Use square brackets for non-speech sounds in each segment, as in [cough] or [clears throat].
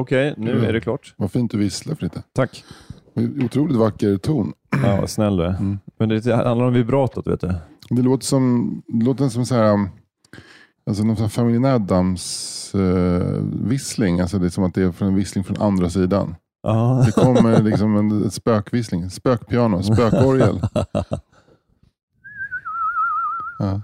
Okej, nu Mm. är det klart. Vad fint du visslar Fritte. Tack. Otroligt vacker ton. Ja, snäll du är. Mm. Men det handlar om vibratot, vet du. Det låter som, det låter som så här, um, alltså någon sån här familjen Adams uh, vissling. Alltså det är som att det är från en vissling från andra sidan. Ja. Det kommer liksom en ett spökvissling. Spökpiano, spökorgel. [laughs] Ja.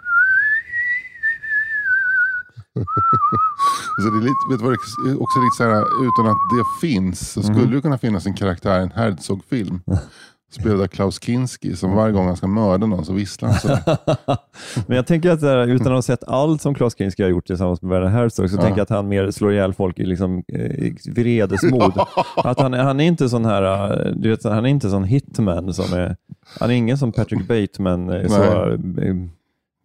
[laughs] Så det är lite, vet du vad det är också lite så här, utan att det finns så skulle det kunna finnas en karaktär i en Herzog-film. Spelad av Klaus Kinski som varje gång han ska mörda någon så visslar han så. [laughs] Men jag tänker att här, utan att ha sett allt som Klaus Kinski har gjort tillsammans med Werner Herzog, så Ja. tänker jag att han mer slår ihjäl folk i liksom, eh, vredesmod. [laughs] Att han, han är inte sån här, eh, du vet, han är inte sån hitman som är, han är ingen som Patrick Bateman eh, så,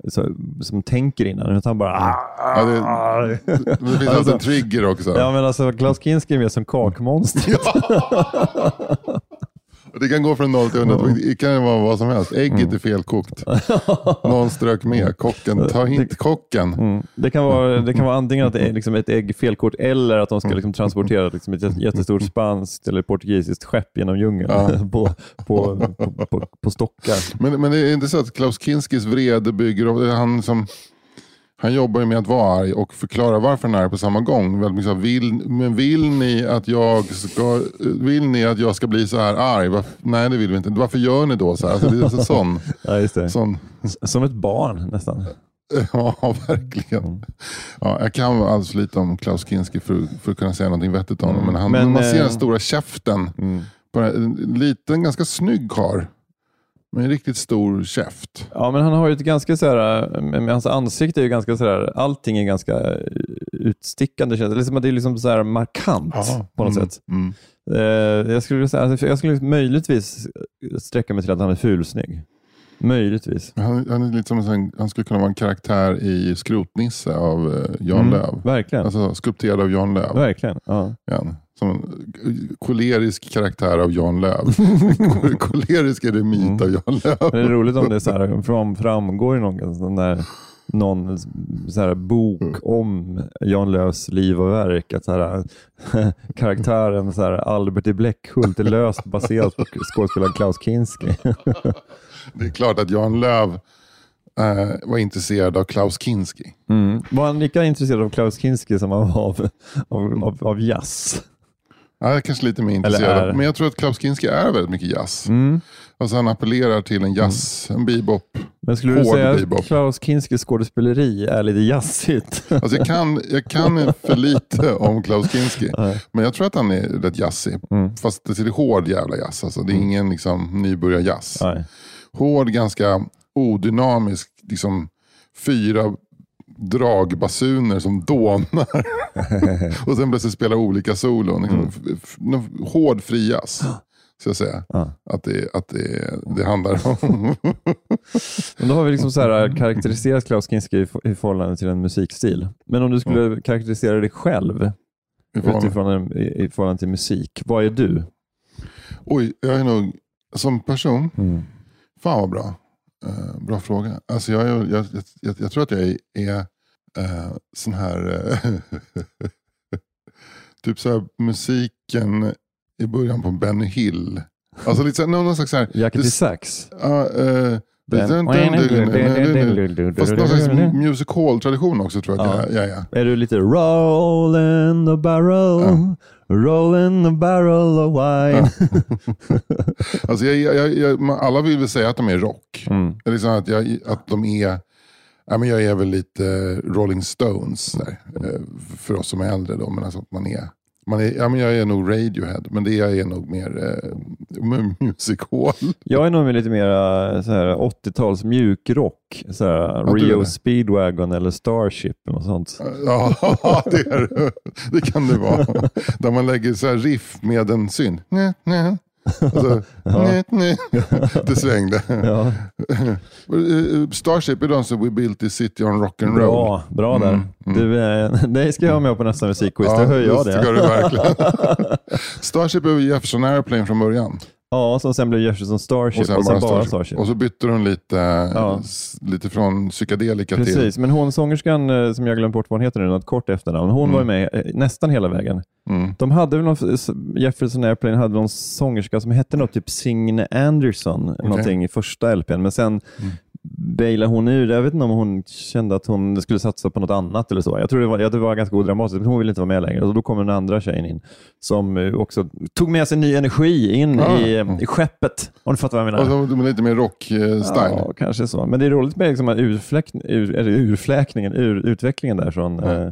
så, som tänker innan, utan bara Ja, det, [laughs] det finns alltså en trigger också. Ja men alltså Klaus Kinski är mer som kakmonster. Och [laughs] Det kan gå från 0 till 100. Det kan vara vad som helst. Ägget Mm. är felkokt. [laughs] Någon strök med. Kocken, ta hit kocken. Mm. Det, kan vara, det kan vara antingen att det är liksom ett ägg felkort eller att de ska liksom transportera liksom ett jättestort spanskt eller portugisiskt skepp genom djungeln Ja. [laughs] på, på, på, på, på stockar. Men, men det är inte så att Klaus Kinskis vrede bygger... Han, som, han jobbar ju med att vara arg och förklara varför han är på samma gång. Här, vill, men vill ni, att jag ska, vill ni att jag ska bli så här arg? Varför, nej, det vill vi inte. Varför gör ni då så här? Alltså, det är så sån, [laughs] Ja, sån Som ett barn nästan. [laughs] Ja, verkligen. Ja, jag kan alldeles lite om Klaus Kinski för, för att kunna säga någonting vettigt om honom. Men, han, Men, man ser eh, den stora käften. På den, en liten, ganska snygg karl. Med en riktigt stor käft. Ja, men han har ju ett ganska så här, med hans ansikte är ju ganska så här, allting är ganska eh, utstickande. känns det. Liksom, det är liksom så här markant på något Mm, sätt. Mm. Eh, jag, skulle säga, alltså, jag skulle möjligtvis sträcka mig till att han är fulsnygg. Möjligtvis. Han, han, är lite som en, han skulle kunna vara en karaktär i Skrotnisse av eh, Jan Mm, Löv. Verkligen. Alltså skulpterad av Jan Löv. Verkligen. Ja. Igen. Som kolerisk karaktär av Jan Löv. [laughs] kolerisk myt Mm. av Jan Löv. Men det är roligt om det är så här, fram, framgår i någon, sån där, någon så här bok om Jan Lööfs liv och verk. Att så här, [laughs] karaktären så här, Albert i Bläckhult är löst baserat på skådespelaren Klaus Kinski. [laughs] Det är klart att Jan Löv eh, var intresserad av Klaus Kinski. Mm. Var han lika intresserad av Klaus Kinski som han var av, av, av, av jazz? Ja, jag är kanske lite mer intresserad. är- Men jag tror att Klaus Kinski är väldigt mycket jazz. Mm. Alltså han appellerar till en jazz, en bebop. Men skulle du säga att bebop. Klaus Kinskis skådespeleri är lite jazzigt? [laughs] Alltså jag, kan, jag kan för lite om Klaus Kinski. Men jag tror att han är rätt jazzig. Mm. Fast det är hård jävla jazz. Alltså. Det är ingen liksom, nybörjarjazz. Hård, ganska odynamisk. Liksom, fyra dragbasuner som dånar. [laughs] och sen plötsligt spela olika solon. Liksom, någon hård frijazz. Ska jag säga. Ja. Att, det, att det, det handlar om. [laughs] Men då har vi liksom så här karaktäriserat Klaus Kinski i, i förhållande till en musikstil. Men om du skulle karaktärisera dig själv utifrån en, i, i förhållande till musik, vad är du? Oj, jag är nog som person. Mm. Fan vad bra. Eh, bra fråga. Alltså jag, jag, jag, jag, jag tror att jag är, eh, sån här... eh, [laughs] typ så här musiken i början på Benny Hill. Alltså lite så här, någon slags så här... Jacket det- i sax? Ja. Fast någon slags music hall-tradition också tror jag att jag är. Är du lite roll in the barrel, roll in the barrel of wine? [laughs] Alltså jag, jag, jag, alla vill väl säga att de är rock. Mm. Det är liksom att, jag, att de är... Ja, men jag är väl lite Rolling Stones där, eh, för oss som är äldre. Då, men alltså att man är Man är, ja, men jag är nog Radiohead, men det jag är nog mer eh, music hall. [laughs] Jag är nog lite mer eh, så här 80-tals mjukrock. Så här, Ja, är Rio. Speedwagon eller Starship något sånt. [laughs] Ja, det, är, det. kan det vara. [laughs] Där man lägger så riff med en syn. Alltså, nä, nä. Det svängde. Ja, Eh, Starship är de som We Built This City on Rock'n'Roll. bra, bra där. Mm, mm. Du, eh, [laughs] dig ska jag ha med på nästa musikquiz. Då höjer jag det. det. [laughs] Starship är Jefferson Airplane från början. Ja, som sen blev Jefferson Starship och sen, bara Starship. Och så bytte de lite, s- lite från psykedelika till... Precis, men hon sångerskan eh, som jag glömt bort vad hon heter nu, något kort efternamn, hon Mm. var med eh, nästan hela vägen. Mm. De hade väl någon, Jefferson Airplane hade någon sångerska som hette något typ Signe Anderson, någonting i första LPn, men sen Mm. Bailade hon ur. Jag vet inte om hon kände att hon skulle satsa på något annat eller så. Jag tror det var, det var ganska odramatiskt, men hon ville inte vara med längre. Och då kom den andra tjejen in som eh, också tog med sig ny energi in Ah. i, eh, i skeppet. Om du fattar vad jag menar. Och så, lite mer rock-style. Ja, kanske så. Men det är roligt med liksom urfläck, ur, urfläkningen, ur, utvecklingen där från Ja. eh,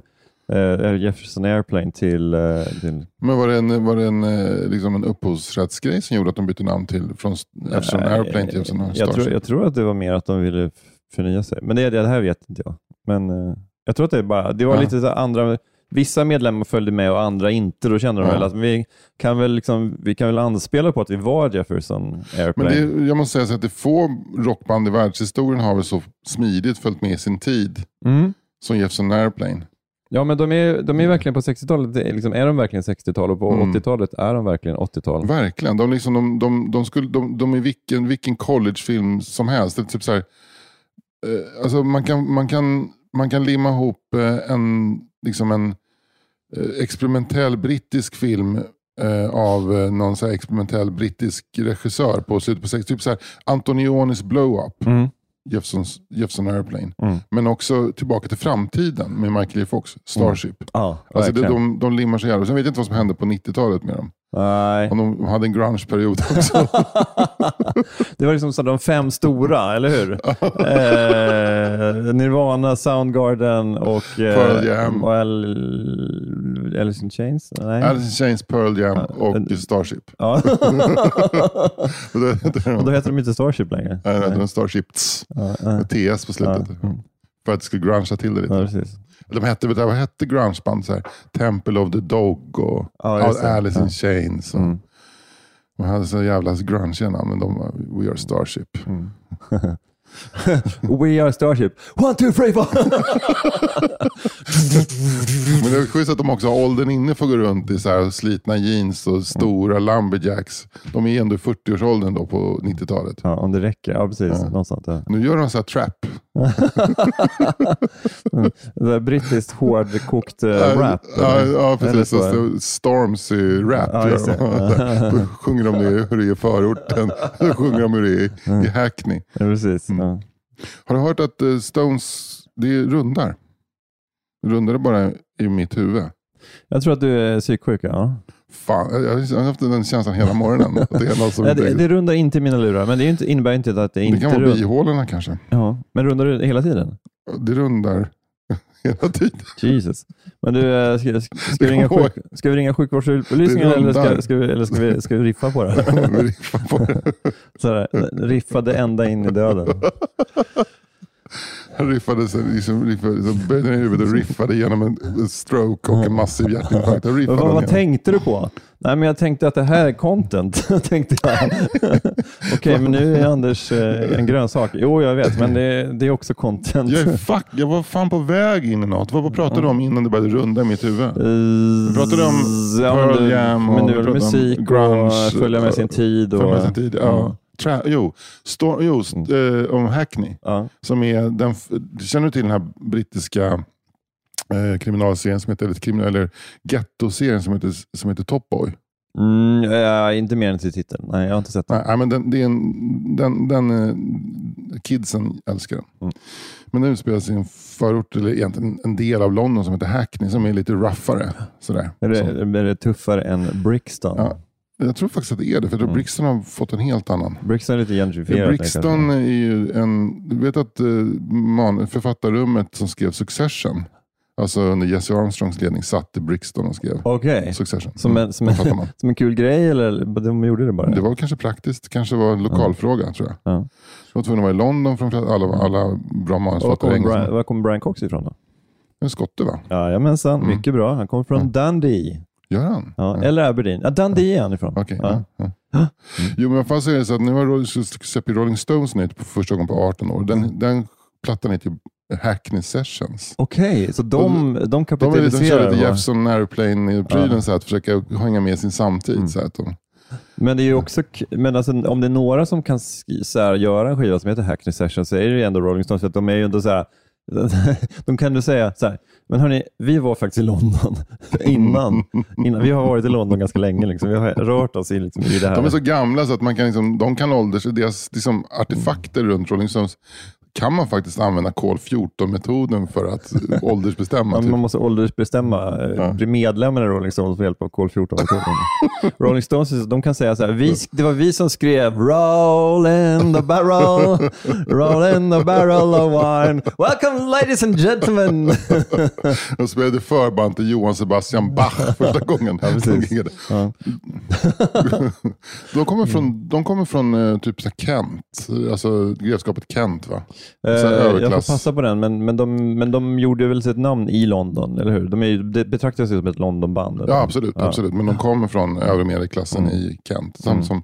eh, Jefferson Airplane till, eh, till Men var det en, var det en, eh, liksom en upphovsrättsgrej som gjorde att de bytte namn till från Jefferson Nej, Airplane till Jefferson jag Starship? tror, jag tror att det var mer att de ville förnya sig. Men det, det här vet inte jag. Men eh, jag tror att det bara, det var Ja. lite så andra, vissa medlemmar följde med och andra inte. Då kände de Ja. väl att vi kan väl, liksom, vi kan väl anspela på att vi var Jefferson Men Airplane. det, jag måste säga så att det få rockband i världshistorien har väl så smidigt följt med sin tid Mm. som Jefferson Airplane. Ja, men de är, de är verkligen på 60-talet. Det är Liksom, är de verkligen 60-tal och på Mm. 80-talet är de verkligen 80-tal. Verkligen. De, liksom, de, de, de, skulle, de, de är vilken, vilken collegefilm som helst. Det är typ så här, eh, alltså man, kan, man, kan, man kan limma ihop eh, en, liksom en eh, experimentell brittisk film eh, av eh, någon så här experimentell brittisk regissör på slutet på 60 Typ så här Antonionis Blow-Up, Mm. Jeffersons, Jefferson Airplane. Mm. Men också Tillbaka till framtiden med Michael J Fox, Starship. Ja, Alltså det, de, de limmar sig jävla. Sen vet jag inte vad som hände på 90-talet med dem. Nej. Om de hade en grunge-period också. [laughs] det var liksom så de fem stora, eller hur? [laughs] eh, Nirvana, Soundgarden och, eh, Pearl Jam. och Al- Alice in Chains? Nej. Alice in Chains, Pearl Jam och Starship. ja. [laughs] [laughs] Och det, och då heter de inte Starship längre. Nej, Nej. de Starships. Ja, ja. Med TS på slutet. Mm. För att det skulle grungea till det lite. De hette, vad hette grungeband? Så här, Temple of the Dog och. Alice in. Chains. Och, Mm. De hade så jävla grungiga namn, men de var We Are Starship. Mm. [laughs] We are Starship. One, two, three, four! [laughs] Men det är schysst att de också har åldern inne för att gå runt i så här slitna jeans och stora lumberjacks. De är ändå i 40-årsåldern då på 90-talet. ja, om det räcker. Ja, precis. Ja. Någonstans, ja. Nu gör de så här trap. Det [laughs] där brittiskt hårdkokt uh, Ja, rap. Ja, ja precis. så. Så står Storms i rap. Ja, [laughs] sjunger de det, hur det är i förorten. Då sjunger de hur det är i, Mm. i Hackney. Ja, precis. Mm. Ja. Har du hört att eh, Stones, det rundar? Rundar är bara i mitt huvud. Jag tror att du är psyksjuk. Ja. Fan, jag har haft den känslan hela morgonen. [laughs] Det, är något som Ja, det, det rundar inte i mina lurar, men det inte, innebär inte att det det inte kan vara bihålorna kanske. Ja, men rundar du hela tiden? Det rundar [laughs] hela tiden. Jesus. Men du, eh, ska, ska, ska, vi, ringa sjuk, ska vi ringa sjukvårdsupplysningen eller ska, ska, vi, eller ska, vi, [laughs] ska vi riffa på det? [laughs] Vi riffar på det. Så här, riffade ända in i döden. Han riffade, liksom, riffade så böjde ner huvudet och riffade genom en stroke och en massiv hjärtinfarkt. Vad, vad igen. tänkte du på? Nej, men jag tänkte att det här är content. [laughs] tänkte jag. [laughs] Okej, men nu är Anders eh, en grönsak. Jo, jag vet, men det, det är också content. Jag, är fuck, jag var fan på väg in i något. Vad, pratade du om innan det började runda i mitt huvud? Vi pratade om Pearl Jam och men nu musik grunge, och följa med sin tid. Och, För med sin tid. Ja. Tra- jo, Stor- jo eh, om Hackney. Ja. Som är den, känner du till den här brittiska eh, kriminalserien som heter, eller, kriminal, eller ghetto-serien som heter, som heter Top Boy? Mm, ja, inte mer än till titeln. Nej, jag har inte sett den. Nej, men den, det är en, den, den, eh, kidsen älskar den. Mm. Men den utspelar sig i en förort, eller egentligen en del av London som heter Hackney, som är lite roughere. Sådär. Är det, är det tuffare än Brixton? Ja. Jag tror faktiskt att det är det, för Mm. Brixton har fått en helt annan. Brixton är lite gentrifierat. Brixton är ju en, du vet att eh, man, författarrummet som skrev Succession, alltså under Jesse Armstrongs ledning, satt i Brixton och skrev Okej. Succession. Som, en, som, en, [laughs] som en kul grej eller de gjorde det bara? Det var kanske praktiskt, kanske var en lokalfråga tror jag. Ja. Jag var tvungen att vara i London för alla, alla bra manusförfattare var kommer Brian Cox ifrån då? En skotte va? Jajamensan, Mm. mycket bra. Han kommer från Dundee. Gör han? Ja, Eller Aberdeen. Ja, Dundee är han ifrån. Okej. Ja. ja. Ja. Jo men fan säger det så att nu har släpper Rolling Stones nytt på första gången på 18 år. Den, den plattan heter Hackney Sessions. Okej, så de, de De, är lite, de kapitaliserar. kör lite? Jefferson Airplane-prylen Ja. att försöka hänga med sin samtid. Mm. Så att de, Men det är ju också, men alltså, om det är några som kan så här, göra en skiva som heter Hackney Session så är det ju ändå Rolling Stones. För att de är ju ändå så här, [laughs] de kan du säga så här, men hörni, vi var faktiskt i London [laughs] innan. innan. Vi har varit i London ganska länge. Liksom. Vi har rört oss i, liksom, i det här. de är så gamla så att man kan, liksom, de kan ålders... Deras liksom, artefakter runt Rolling Stones kan man faktiskt använda kol 14-metoden för att [laughs] åldersbestämma. Typ. man måste åldersbestämma, Ja. bli medlemmar i Rolling Stones med hjälp av kol 14-metoden. [laughs] Rolling Stones de kan säga så här, vi, det var vi som skrev Roll in the barrel, roll in the barrel of wine. Welcome ladies and gentlemen. [laughs] De spelade förband till Johann Sebastian Bach första gången. Ja, precis. Ja. de kommer från, de kommer från eh, typ Kent, alltså grevskapet Kent va? Eh, jag får passa på den, men, men, de, men de gjorde väl sitt namn i London, eller hur? De är, det betraktas ju som ett Londonband. eller? Ja absolut, Ja. absolut. men de kommer från övre medelklassen Mm. i Kent. Som, Mm. som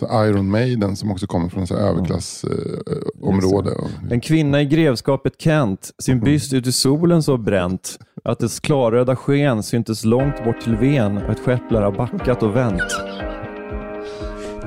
så Iron Maiden som också kommer från så överklassområde. Eh, område. Och- En kvinna i grevskapet Kent, sin byst ut i solen så bränt, att dess klarröda sken syntes långt bort till Ven och ett skepp lär ha backat och vänt.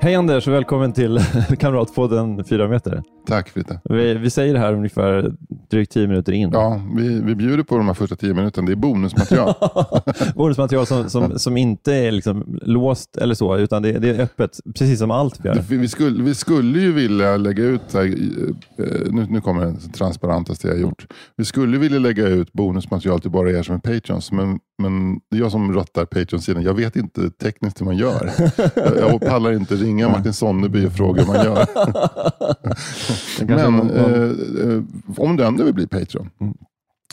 Hej Anders och välkommen till [laughs] Kamratpodden 4 meter. Tack Fritte. Vi, vi säger det här ungefär drygt 10 minuter in. Ja, vi, vi bjuder på de här första tio minuterna. Det är bonusmaterial. [laughs] Bonusmaterial som, som, [laughs] som inte är liksom låst eller så, utan det, det är öppet, precis som allt vi gör. Vi, skulle, vi skulle ju vilja lägga ut, här, eh, nu, nu kommer det transparentaste jag gjort. Vi skulle vilja lägga ut bonusmaterial till bara er som är patreons, men, men det är jag som rattar patreon-sidan. Jag vet inte tekniskt hur man gör. Jag, jag [laughs] pallar inte ringa Martin Sonneby och fråga hur man gör. [laughs] Men man- eh, eh, om du ändå vill bli Patreon Mm.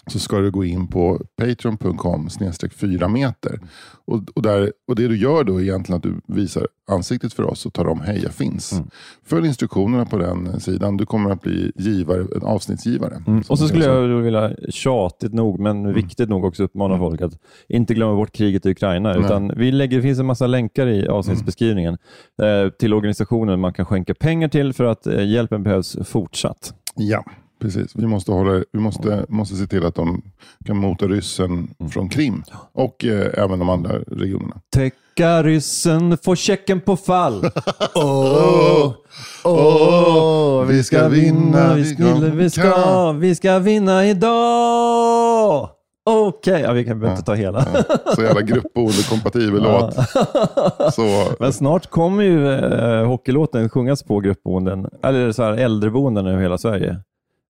Så ska du gå in på patreon.com snedstreck 4 meter. Och, och, där, och det du gör då är egentligen att du visar ansiktet för oss och talar om hej jag finns. Mm. Följ instruktionerna på den sidan. Du kommer att bli givare, en avsnittsgivare. Mm. Och så skulle jag vilja tjatigt nog, men Mm. viktigt nog också uppmana folk att inte glömma bort kriget i Ukraina. Utan vi lägger, det finns en massa länkar i avsnittsbeskrivningen eh, till organisationen man kan skänka pengar till för att eh, hjälpen behövs fortsatt. Ja, precis. Vi måste, hålla, vi måste, måste se till att de kan mota ryssen Mm. från Krim och eh, även de andra regionerna. Täcka ryssen, få checken på fall. [laughs] Åh, åh, vi ska vinna, vi ska, vi ska, vi ska vinna idag. Okej, ja, vi kan inte ta hela. Så jävla gruppboende-kompatibel låt. Så, Men snart kommer ju eh, hockeylåten sjungas på gruppboenden, eller så här äldreboenden över hela Sverige.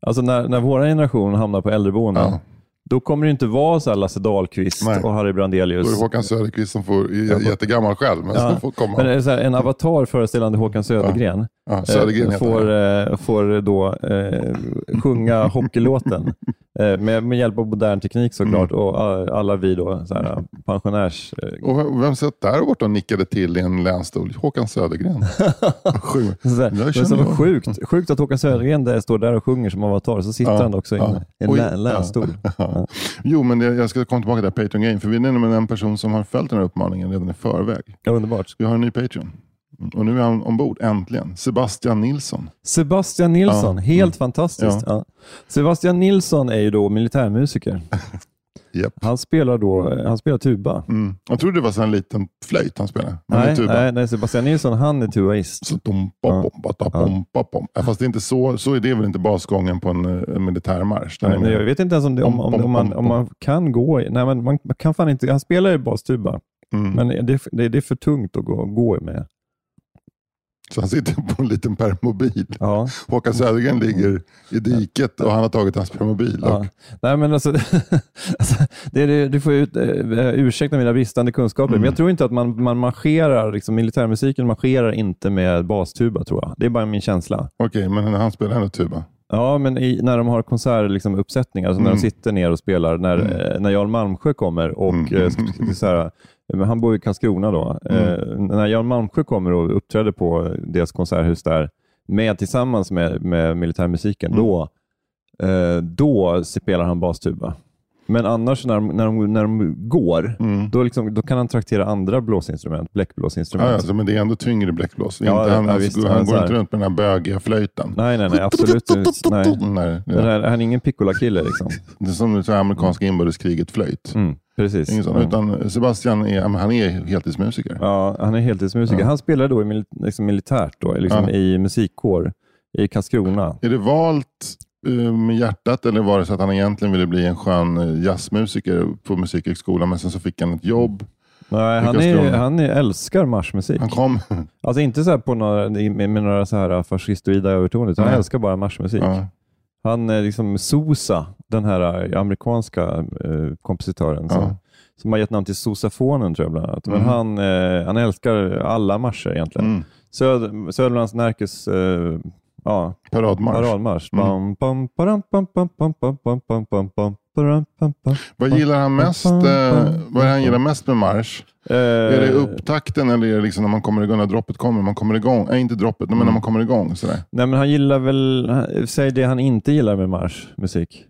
Alltså när, när vår generation hamnar på äldreboenden, Ja då kommer det inte vara så här Lasse Dahlqvist Nej. och Harry då Brandelius. är det Håkan Söderqvist som får, är jättegammal själv, men Ja. som får komma. Men så här, en avatar föreställande Håkan Södergren ja, Södergren eh, heter får, han. eh, får då eh, sjunga hockeylåten [laughs] eh, med, med hjälp av modern teknik såklart Mm. och all- alla vi då så här, pensionärs... Eh, Och vem- satt där borta och nickade till i en länstol? Håkan Södergren. [laughs] Sjunger. så här, sjukt, sjukt att Håkan Södergren där står där och sjunger som avatar, så sitter Ja, han också i en, ja. en länstol. Ja. Jo, men det, jag ska komma tillbaka till här Patreon-grejen, för vi är nämligen en person som har följt den här uppmaningen redan i förväg. Ja, underbart. Vi har en ny Patreon. Och nu är han ombord, äntligen. Sebastian Nilsson. Sebastian Nilsson, Ja, helt mm. fantastiskt. Ja. Sebastian Nilsson är ju då militärmusiker. [laughs] Japp. Han spelar, då, han spelar tuba. Mm. Jag trodde det var en liten flöjt han spelade. Nej, nej, nej, Sebastian Nilsson han är tubaist. Så dom, bom, bom, bata, bom, bom, bom. Ja, Fast det är inte så, så är det väl inte basgången på en, eh, en militärmarsch? Nej, mer- jag vet inte ens om, det, om, om, om, man, om man kan gå i... Nej, men man, man kan fan inte... Han spelar ju bastuba. Mm. Men det, det, det är för tungt att gå, gå med. Så han sitter på en liten permobil. Ja. Håkan Södergren ligger i diket och han har tagit hans permobil. Ja. Och, Nej, men alltså, [laughs] alltså, det, det, du får ut, eh, ursäkta mina bristande kunskaper, Mm. men jag tror inte att man, man marscherar, liksom, militärmusiken marscherar inte med bastuba tror jag. Det är bara min känsla. Okej, men han spelar ändå tuba. Ja, men i, när de har konsertuppsättningar, liksom, uppsättningar, alltså när Mm. de sitter ner och spelar, när, Mm. eh, när Jan Malmsjö kommer och Mm. eh, så här, men han bor i Karlskrona då. Eh, när Jan Malmsjö kommer och uppträder på deras konserthus där, med, tillsammans med, med militärmusiken, Mm. då, eh, då spelar han bastuba. Men annars när de, när de, när de går, Mm. då, liksom, då kan han traktera andra blåsinstrument, Ja, bläckblåsinstrument. alltså, men det är ändå tyngre bläckblås. Ja, inte, han ja, visst, han, han går inte runt med den här bögiga flöjten. Nej, nej, nej, absolut inte. Nej. Här, han är ingen piccola-kille liksom. Det är som det amerikanska inbördeskriget-flöjt. Mm, precis. Ingen sån, Mm. Utan Sebastian är, ja, han är heltidsmusiker. Ja, han är heltidsmusiker. Ja. Han spelar då i mil liksom militärt, då, liksom Ja. i musikkår i Karlskrona. Är det valt med hjärtat eller var det så att han egentligen ville bli en skön eh, jazzmusiker på musikhögskolan men sen så fick han ett jobb? Nej, han, är, han är, älskar marschmusik. Han kom... Alltså inte så här på några, med, några så här fascistoida övertoner, utan han Nej. älskar bara marschmusik. ja. Han är liksom Sosa, den här eh, amerikanska eh, kompositören som, Ja. som har gett namn till Sosafonen tror jag bland annat. Men Mm. han, eh, han älskar alla marscher egentligen. Mm. Söder, Södermanlands Närkes eh, Ja. Paradmarsch. Paradmarsch. Mm. Vad gillar han mest eh, Vad är han gillar mest med marsch? Eh. Är det upptakten eller är det liksom när man kommer igång, när droppet kommer? Man kommer igång. Nej, inte droppet, men när mm. man kommer igång. Sådär. Nej, men han gillar väl, säg det han inte gillar med marsch, musik.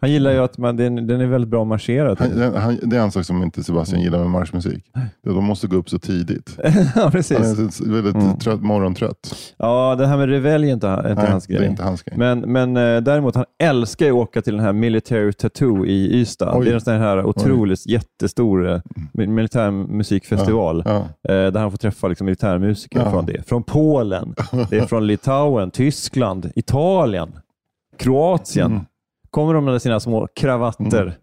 Han gillar ju att man, den, den är väldigt bra marscherat. Han, han, det är en sak som inte Sebastian gillar med marschmusik. Det är att de måste gå upp så tidigt. [laughs] ja, Han är precis. väldigt Mm. trött, morgontrött. Ja, det här med revelj är inte, inte Nej, hans det är grej. inte hans grej. Men, men eh, däremot, han älskar att åka till den här Military Tattoo i Ystad. Oj. Det är en sån här otroligt jättestor eh, militärmusikfestival. Ja. eh, där han får träffa liksom, militärmusiker Ja. från det. Från Polen, det är från Litauen, Tyskland, Italien, Kroatien. Mm. Kommer de med sina små kravatter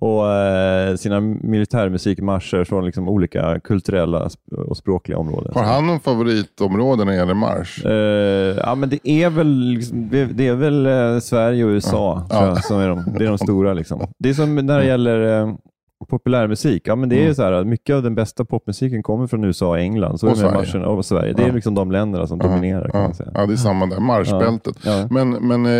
och eh, sina militärmusikmarscher från liksom, olika kulturella och språkliga områden. Har han någon favoritområde när det gäller marsch? Eh, ja, men det är väl, liksom, det, är väl eh, Sverige och USA Ja. tror jag, som är de, det är de stora. Liksom. Det är som när det gäller eh, populärmusik. Ja, men det är ju Mm. så här, mycket av den bästa popmusiken kommer från USA och England. Så är Och med Sverige. marschen, och Sverige. Det är liksom de länderna som dominerar. Kan man säga. ja, det är samma där. Marschbältet. Ja. Men, men, eh,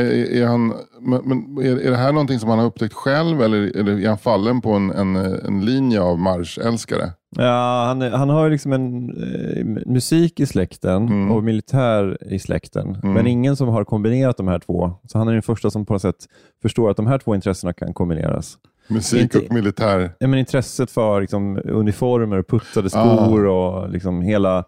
är, han, men, är, är det här någonting som han har upptäckt själv eller, eller är han fallen på en, en, en linje av marschälskare? Ja, han, är- han har ju liksom en eh, musik i släkten Mm. och militär i släkten, Mm. men ingen som har kombinerat de här två. Så han är den första som på något sätt förstår att de här två intressena kan kombineras. Musik och militär. Ja, men intresset för liksom, uniformer, putsade skor och liksom hela,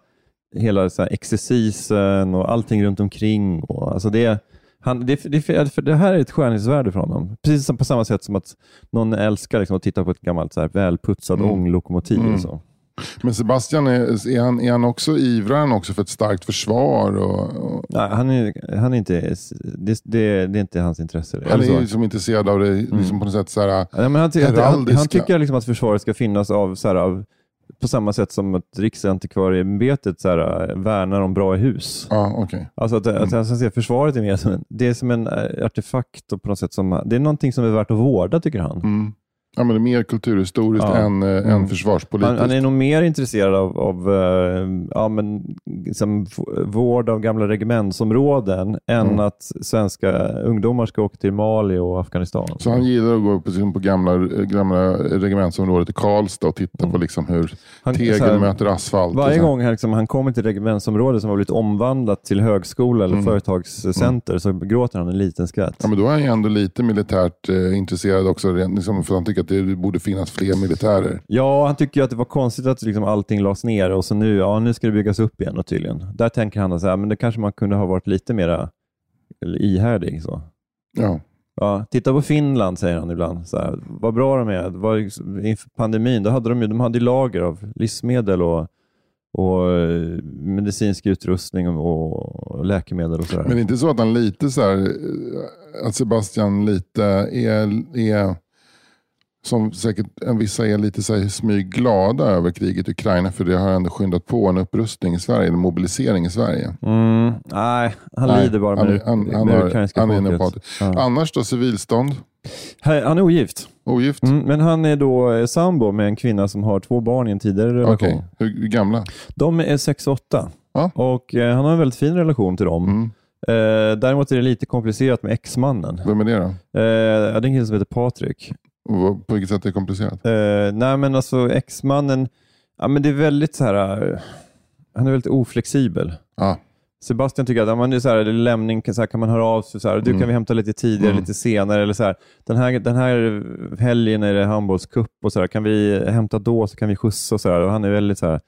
hela så här, exercisen och allting runt omkring. Och, alltså det, han, det, det, det här är ett skönhetsvärde för honom. Precis som på samma sätt som att någon älskar liksom, att titta på ett gammalt så här, välputsat Mm. ånglokomotiv. Mm. Och så. Men Sebastian, är, är, han, är han också ivrar han också för ett starkt försvar? Och, och, Nej, han är, han är inte, det, det, det är inte hans intresse. han är liksom intresserad av det liksom på något sätt så här, Ja, men han, ty- han, han, tycker liksom att försvaret ska finnas av, så här, av på samma sätt som att Riksantikvarieämbetet så här, värnar om bra hus. ja okej. Alltså att, att han ser försvaret är mer som en, det är som en eh, artefakt och på något sätt som, det är någonting som är värt att vårda tycker han. Mm. Ja, men det är mer kulturhistoriskt Ja. än, eh, Mm. än Han, försvarspolitiskt. han är nog mer intresserad av, av eh, ja, men, liksom, vård av gamla regementsområden än Mm. att svenska ungdomar ska åka till Mali och Afghanistan. Så han gillar att gå på, på gamla, gamla regementsområdet i Karlstad och titta på liksom hur Mm. Han- tegel här, möter asfalt. Varje här. gång han, liksom, han kommer till regementsområdet som har blivit omvandlat till högskola eller Mm. företagscenter så gråter han en liten skratt. Ja, men då är han ändå lite militärt eh, intresserad också. Liksom, för han tycker att det borde finnas fler militärer. Ja, han tycker att det var konstigt att liksom allting lades ner och så nu, ja, nu ska det byggas upp igen och tydligen. Där tänker han att så men det kanske man kunde ha varit lite mera ihärdig. Så. Ja. Ja, titta på Finland, säger han ibland. Så här, vad bra de är. Var, liksom- inför pandemin då hade de, ju, de hade lager av livsmedel och, och eh, medicinsk utrustning och, och läkemedel och sådär. Men det är inte så att han lite så här, eh, att Sebastian lite är, är som säkert en vissa är lite så här smygglada över kriget i Ukraina för det har ändå skyndat på en upprustning i Sverige, en mobilisering i Sverige. Mm, nej, han Nej, lider bara han, med, han, med har, ukrainska han folket. på Ja. Annars då civilstånd, Han är ogift, ogift? mm, men han är då eh, sambo med en kvinna som har två barn i en tidigare relation. Okej, hur, gamla? De är 6 och 8 Ja. och eh, han har en väldigt fin relation till dem. Mm. Eh, däremot är det lite komplicerat med exmannen. Vem är det då? Eh, det är en kille som heter Patrik. Och På vilket sätt är det komplicerat? Eh, nej men alltså exmannen, ja, men det är väldigt så här, eh, han är väldigt oflexibel. Ja. Sebastian tycker att men det är så här, det är lämning, så här, kan man höra av sig, så här, du Mm. kan vi hämta lite tidigare, Mm. lite senare, eller så här, den, här, den här helgen är det handbollscup och så här, kan vi hämta då så kan vi skjutsa och så här. Och han är väldigt så här,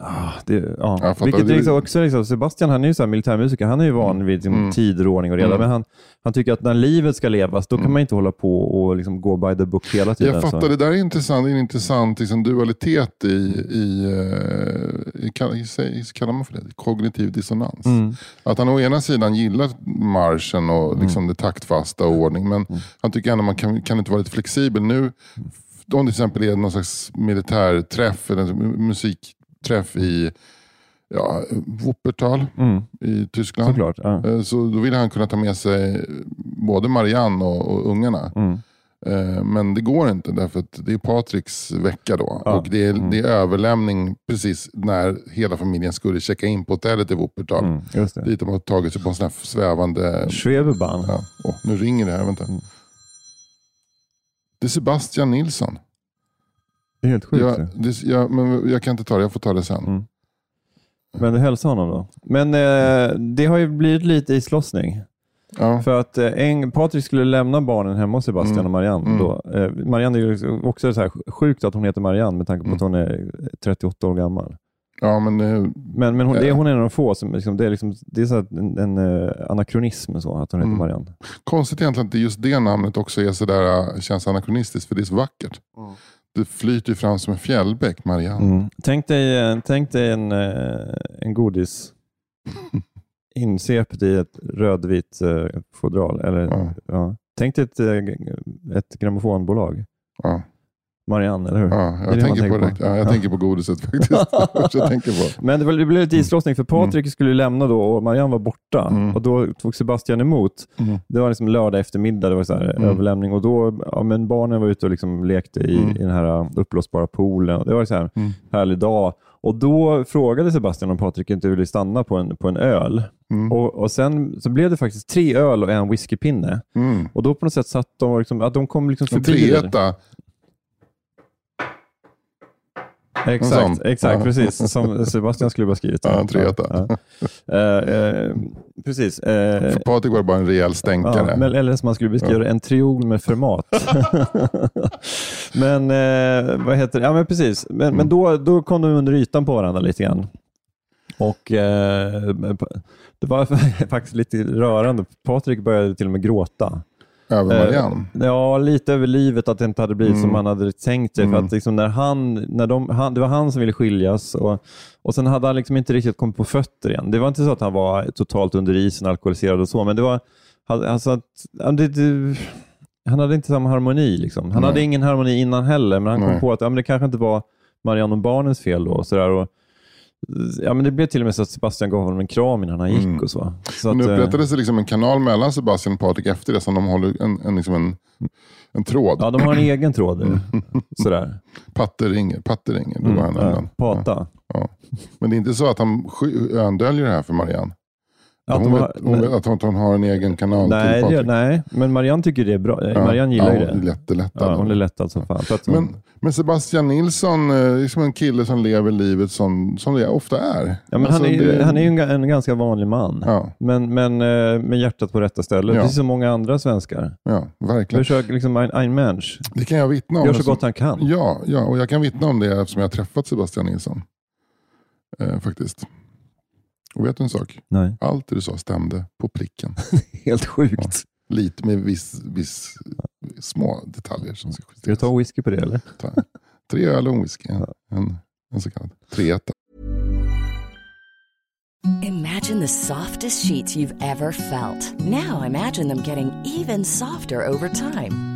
ah, det, ja. Jag fattar. Vilket Det- är liksom också, liksom, Sebastian han är ju så här militärmusiker, han är ju van vid liksom, Mm. tid, ordning och reda, Mm. men han, han tycker att när livet ska levas, då kan Mm. man inte hålla på och liksom, gå by the book hela tiden. Jag fattar, så. det där är intressant. En intressant liksom, dualitet i, i, eh, i, kall- i, kallar man för det? Kognitiv dissonans. Mm. Att han å ena sidan gillar marschen och liksom det taktfasta och ordning, men Mm. han tycker ändå man kan, kan inte vara lite flexibel. Nu, om det till exempel är någon slags militärträff eller musikträff i ja, Wuppertal Mm. i Tyskland. Såklart. Ja. Eh, Så då vill han kunna ta med sig både Marianne och, och ungarna. Mm. Eh, Men det går inte därför att det är Patriks vecka då. Ja. Och det är, Mm. det är överlämning precis när hela familjen skulle checka in på hotellet i Wuppertal. Mm. Just det. Dit de har tagit sig på en sån här svävande... Schwebebahn. Ja. Åh, nu ringer det här, vänta. Mm. Det är Sebastian Nilsson. Det är helt sjukt. Jag, det, jag, men jag kan inte ta det, jag får ta det sen. Mm. Men du hälsar honom då. Men eh, det har ju blivit lite islossning. Ja. För att eh, en, Patrik skulle lämna barnen hemma hos Sebastian Mm. och Marianne. Mm. Då. Eh, Marianne är ju också så här sjukt att hon heter Marianne med tanke på Mm. att hon är 38 år gammal. ja, men eh, Men, men hon, det, är- Ja. hon är en av de få som liksom, det är, liksom, det är så här en, en eh, anakronism så, att hon heter Mm. Marianne. konstigt egentligen att just det namnet också är sådär, äh, känns anakronistiskt, för det är så vackert. Det flyter ju fram som en fjällbäck, Marianne. Mm. Tänk dig, tänk dig en, eh, en godis [laughs] insvept i ett rödvitt eh, fodral. Eller, Ja. ja. Tänk dig ett, eh, ett grammofonbolag. Ja. Marianne, eller hur? Ja, Det jag, det tänker man på, tänker det. Ja, jag Ja. tänker på godiset faktiskt. [laughs] Det jag tänker på. Men det det blev lite islossning för Patrik skulle ju lämna då och Marianne var borta. Mm. Och Då tog Sebastian emot. Mm. Det var liksom lördag eftermiddag, det var så Mm. överlämning och då, ja, men barnen var ute och liksom lekte i, Mm. i den här uh, uppblåsbara poolen. Det var så här Mm. härlig dag. Och Då frågade Sebastian om Patrik inte ville stanna på en, på en öl. Mm. Och, och Sen så blev det faktiskt tre öl och en whiskypinne. Mm. Och då på något sätt satt de liksom, att de kom liksom En förbi. det. treetta. Exakt, exakt Ja. precis. Som Sebastian skulle ha skrivit. Ja, en treetta. Ja. Eh, eh, precis. Eh, För Patrik var det bara en rejäl stänkare. Ja, men, eller som man skulle beskriva det, en triol med format. [laughs] men eh, vad heter det? Ja, men precis. Men, Mm. men då, då kom de under ytan på varandra lite grann. Och eh, Det var [laughs] faktiskt lite rörande. Patrik började till och med gråta. Över Marianne. Eh, ja, lite över livet, att det inte hade blivit Mm. som han hade tänkt sig. För Mm. att liksom när han, när de, han, det var han som ville skiljas och, och sen hade han liksom inte riktigt kommit på fötter igen. Det var inte så att han var totalt under isen, alkoholiserad och så, men det var alltså att, det, det, han hade inte samma harmoni. Liksom. Han Nej. hade ingen harmoni innan heller, men han kom Nej. på att ja, men det kanske inte var Marianne och barnens fel då. Och sådär, och, ja, men det blev till och med så att Sebastian gav honom en kram innan han gick. Mm. och så. så Men det eh, upprättades det liksom en kanal mellan Sebastian och Patrik efter det, som de håller en, en, liksom en, en tråd. ja, de har en egen tråd. Mm. Sådär. Patte ringer, Patte ringer. Mm, han ja. Pata. Ja. Men det är inte så att han öndöljer det här för Marianne? Att hon har- hon vet att hon, att hon har en egen kanal Nej, till det, nej, men Marianne tycker det är bra. Ja. Marianne gillar ja, ju hon är det. Jättelättad. Ja, hon är lättad som fan. Att hon, men, men Sebastian Nilsson eh, är som en kille som lever livet som, som det ofta är. ja, men Alltså, han är ju det- han är ju en, en ganska vanlig man. Ja, Men, men eh, med hjärtat på rätta stället. Ja. Precis som många andra svenskar. ja, verkligen. Försöker liksom ein, ein Mensch. Det kan jag vittna om. Gör så eftersom- gott han kan. Ja, ja, och jag kan vittna om det eftersom jag har träffat Sebastian Nilsson. Eh, faktiskt. Och vet du en sak? Nej. Allt det du sa stämde på pricken. [laughs] Helt sjukt. Lite med viss, viss små detaljer som ska Ska du justeras. ta whisky på det eller? Ta- Tre öl och en whisky. En, en så kallad treetta. Imagine the softest sheets you've ever felt. Now imagine them getting even softer over time.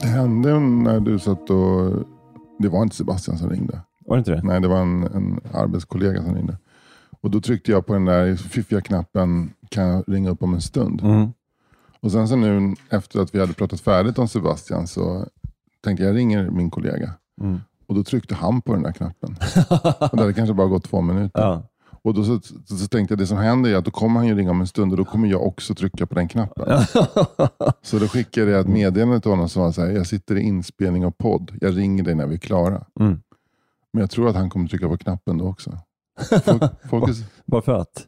Det hände när du satt och... Det var inte Sebastian som ringde. Var det inte det? Nej, det var en, en arbetskollega som ringde. Och Då tryckte jag på den där fiffiga knappen, kan jag ringa upp om en stund? Mm. Och sen så nu efter att vi hade pratat färdigt om Sebastian så tänkte jag, jag ringer min kollega. Mm. Och då tryckte han på den där knappen. [laughs] och det hade kanske bara gått två minuter. Ja. Och då så, så, så tänkte jag, det som händer är att då kommer han ju ringa om en stund och då kommer jag också trycka på den knappen. [laughs] så då skickade jag ett meddelande till honom som var så här, jag sitter i inspelning av podd. Jag ringer dig när vi är klara. Mm. Men jag tror att han kommer trycka på knappen då också. [laughs] Folk, folk är, Bara för att?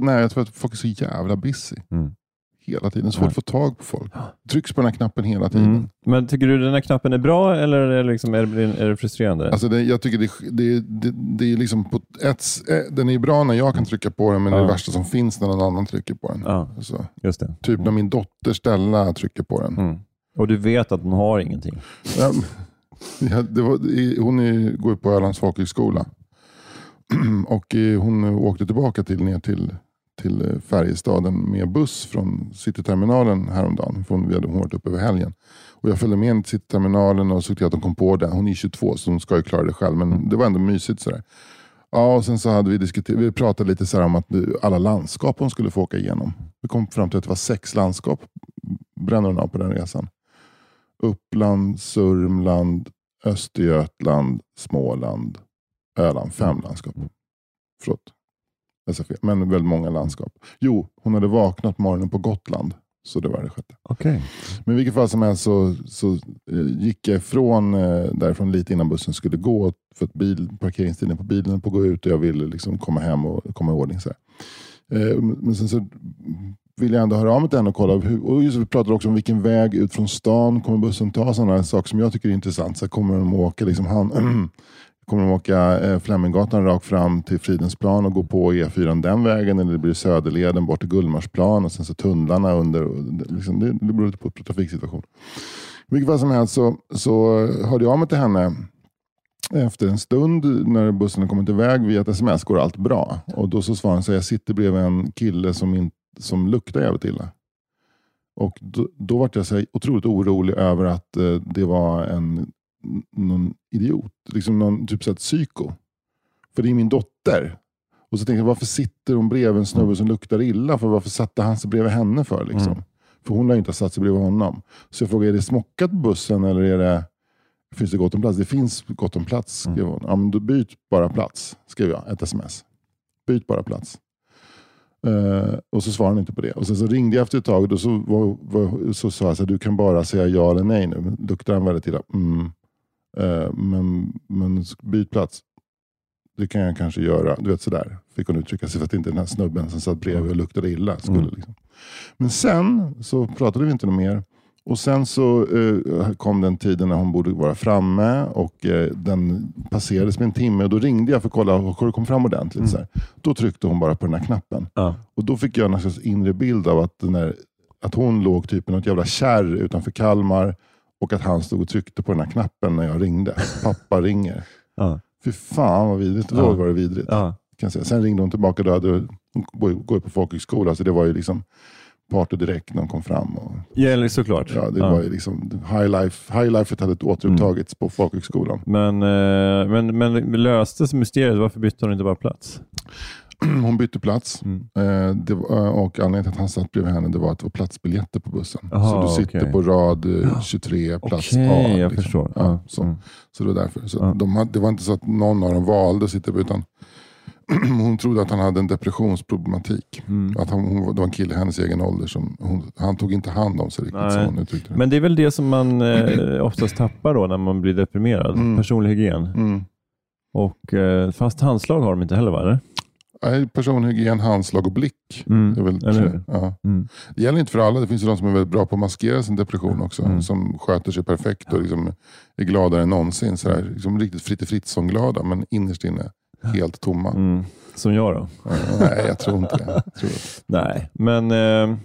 nej, jag tror att folk är så jävla busy. Mm. Hela tiden. Svårt att få tag på folk. Trycks på den här knappen hela tiden. Mm. Men tycker du den här knappen är bra eller är det, liksom, är det, är det frustrerande? Alltså det, jag tycker det, det, det, det är liksom på ett, eh, den är bra när jag kan trycka på den, men det är Ja. det värsta som finns när någon annan trycker på den. Ja. Alltså, Just det. typ när min dotter Stella trycker på den. Mm. Och du vet att hon har ingenting? Ja, ja, det var, hon är, går på Ölands folkhögskola. [clears throat] Och eh, hon åkte tillbaka till, ner till, till eh, Färjestaden med buss från Cityterminalen häromdagen. För hon, vi hade hon varit uppe över helgen. Och jag följde med henne till Cityterminalen och såg till att de kom på det. Hon är 22 så hon ska ju klara det själv. Men det var ändå mysigt. Sådär. Ja, och sen så hade vi diskuterat, vi pratade lite så om att alla landskap hon skulle få åka igenom. Vi kom fram till att det var sex landskap bränner hon av på den resan. Uppland, Sörmland, Östergötland, Småland, Öland. Fem landskap. Förlåt. Men väldigt många landskap. Jo, hon hade vaknat morgonen på Gotland. Så det var det sjätte. Okej. Men i vilket fall som helst så, så eh, gick jag ifrån eh, därifrån lite innan bussen skulle gå. För att bil, parkeringstiden på bilen på att gå ut och jag ville liksom komma hem och komma i ordning. Så här. Eh, Men sen så ville jag ändå höra av mig till henne och kolla. Hur, och just, vi pratade också om vilken väg ut från stan kommer bussen ta. Sådana saker som jag tycker är intressant. Så kommer de åka liksom han, [clears throat] Kommer de åka eh, Fleminggatan rakt fram till Fridensplan och gå på E4 den vägen eller blir det Söderleden bort till Gullmarsplan och sen så tunnlarna under. Det, liksom, det, det beror lite på trafiksituation. I vilket fall som helst så, så hörde jag av mig till henne efter en stund när bussen har kommit iväg via ett sms går allt bra. Och då så svarade hon så jag sitter bredvid en kille som, in, som luktar jävligt illa. Och då, då var jag så otroligt orolig över att eh, det var en någon idiot. Liksom någon typ så här psyko. För det är min dotter. Och så tänkte jag, varför sitter hon bredvid en snubbe som luktar illa? För varför satte han sig bredvid henne för? Liksom? Mm. För hon lär ju inte satt sig bredvid honom. Så jag frågade, är det smockat på bussen eller är det, finns det gott om plats? Det finns gott om plats, skrev hon. Ja, men då byt bara plats, skrev jag. Ett sms. Byt bara plats. Eh, och så svarade han inte på det. Och sen så ringde jag efter ett tag och så, var, var, så sa jag så här, du kan bara säga ja eller nej nu. Luktar han väldigt illa? Mm. Eh, men, men byt plats. Det kan jag kanske göra. Du vet sådär. Fick hon uttrycka sig för att inte den här snubben som satt bredvid och luktade illa skulle. Mm. Liksom. Men sen så pratade vi inte något mer. Och sen så eh, kom den tiden när hon borde vara framme och eh, den passerades med en timme. Och då ringde jag för att kolla, har du kommit fram ordentligt? Mm. Så här. Då tryckte hon bara på den här knappen. Ja. Och då fick jag en slags inre bild av att, den där, att hon låg typ i något jävla kärr utanför Kalmar och att han stod och tryckte på den här knappen när jag ringde. Pappa ringer. [laughs] Ja. Fy fan vad vidrigt. Då Ja. var det vidrigt. Ja. Kan säga. Sen ringde hon tillbaka. Då hade, hon går på folkhögskola, så det var ju liksom party direkt när de kom fram. Och, Ja, såklart. ja, det var ju liksom, high life, high life hade återupptagits på folkhögskolan. Men, eh, men, men löstes mysteriet? Varför bytte hon inte bara plats? [clears throat] Hon bytte plats Mm. eh, det var, och anledningen till att han satt bredvid henne det var att det var platsbiljetter på bussen. Aha, så du sitter okej. på rad eh, 23, plats Okej, A. jag liksom. förstår. Ja, så. mm. så det var därför. Så Ja. de det var inte så att någon av dem valde att sitta bredvid, utan [clears throat] hon trodde att han hade en depressionsproblematik. Mm. Att han, hon, det var en kille i hennes egen ålder som hon, han tog inte hand om sig riktigt som hon uttryckte det. Men det är väl det som man eh, oftast tappar då när man blir deprimerad. Mm. Personlig hygien. Mm. Och eh, fast handslag har de inte heller va? Personhygien, handslag och blick. Mm. Det, väl, Eller ja. Mm. det gäller inte för alla. Det finns ju de som är väldigt bra på att maskera sin depression också. Mm. Som sköter sig perfekt och liksom är gladare än någonsin. Sådär, liksom riktigt Fritte Fritzson-glada men innerst inne helt tomma. Mm. Som jag då? Nej, jag tror inte det. Tror Nej, men, eh, ja,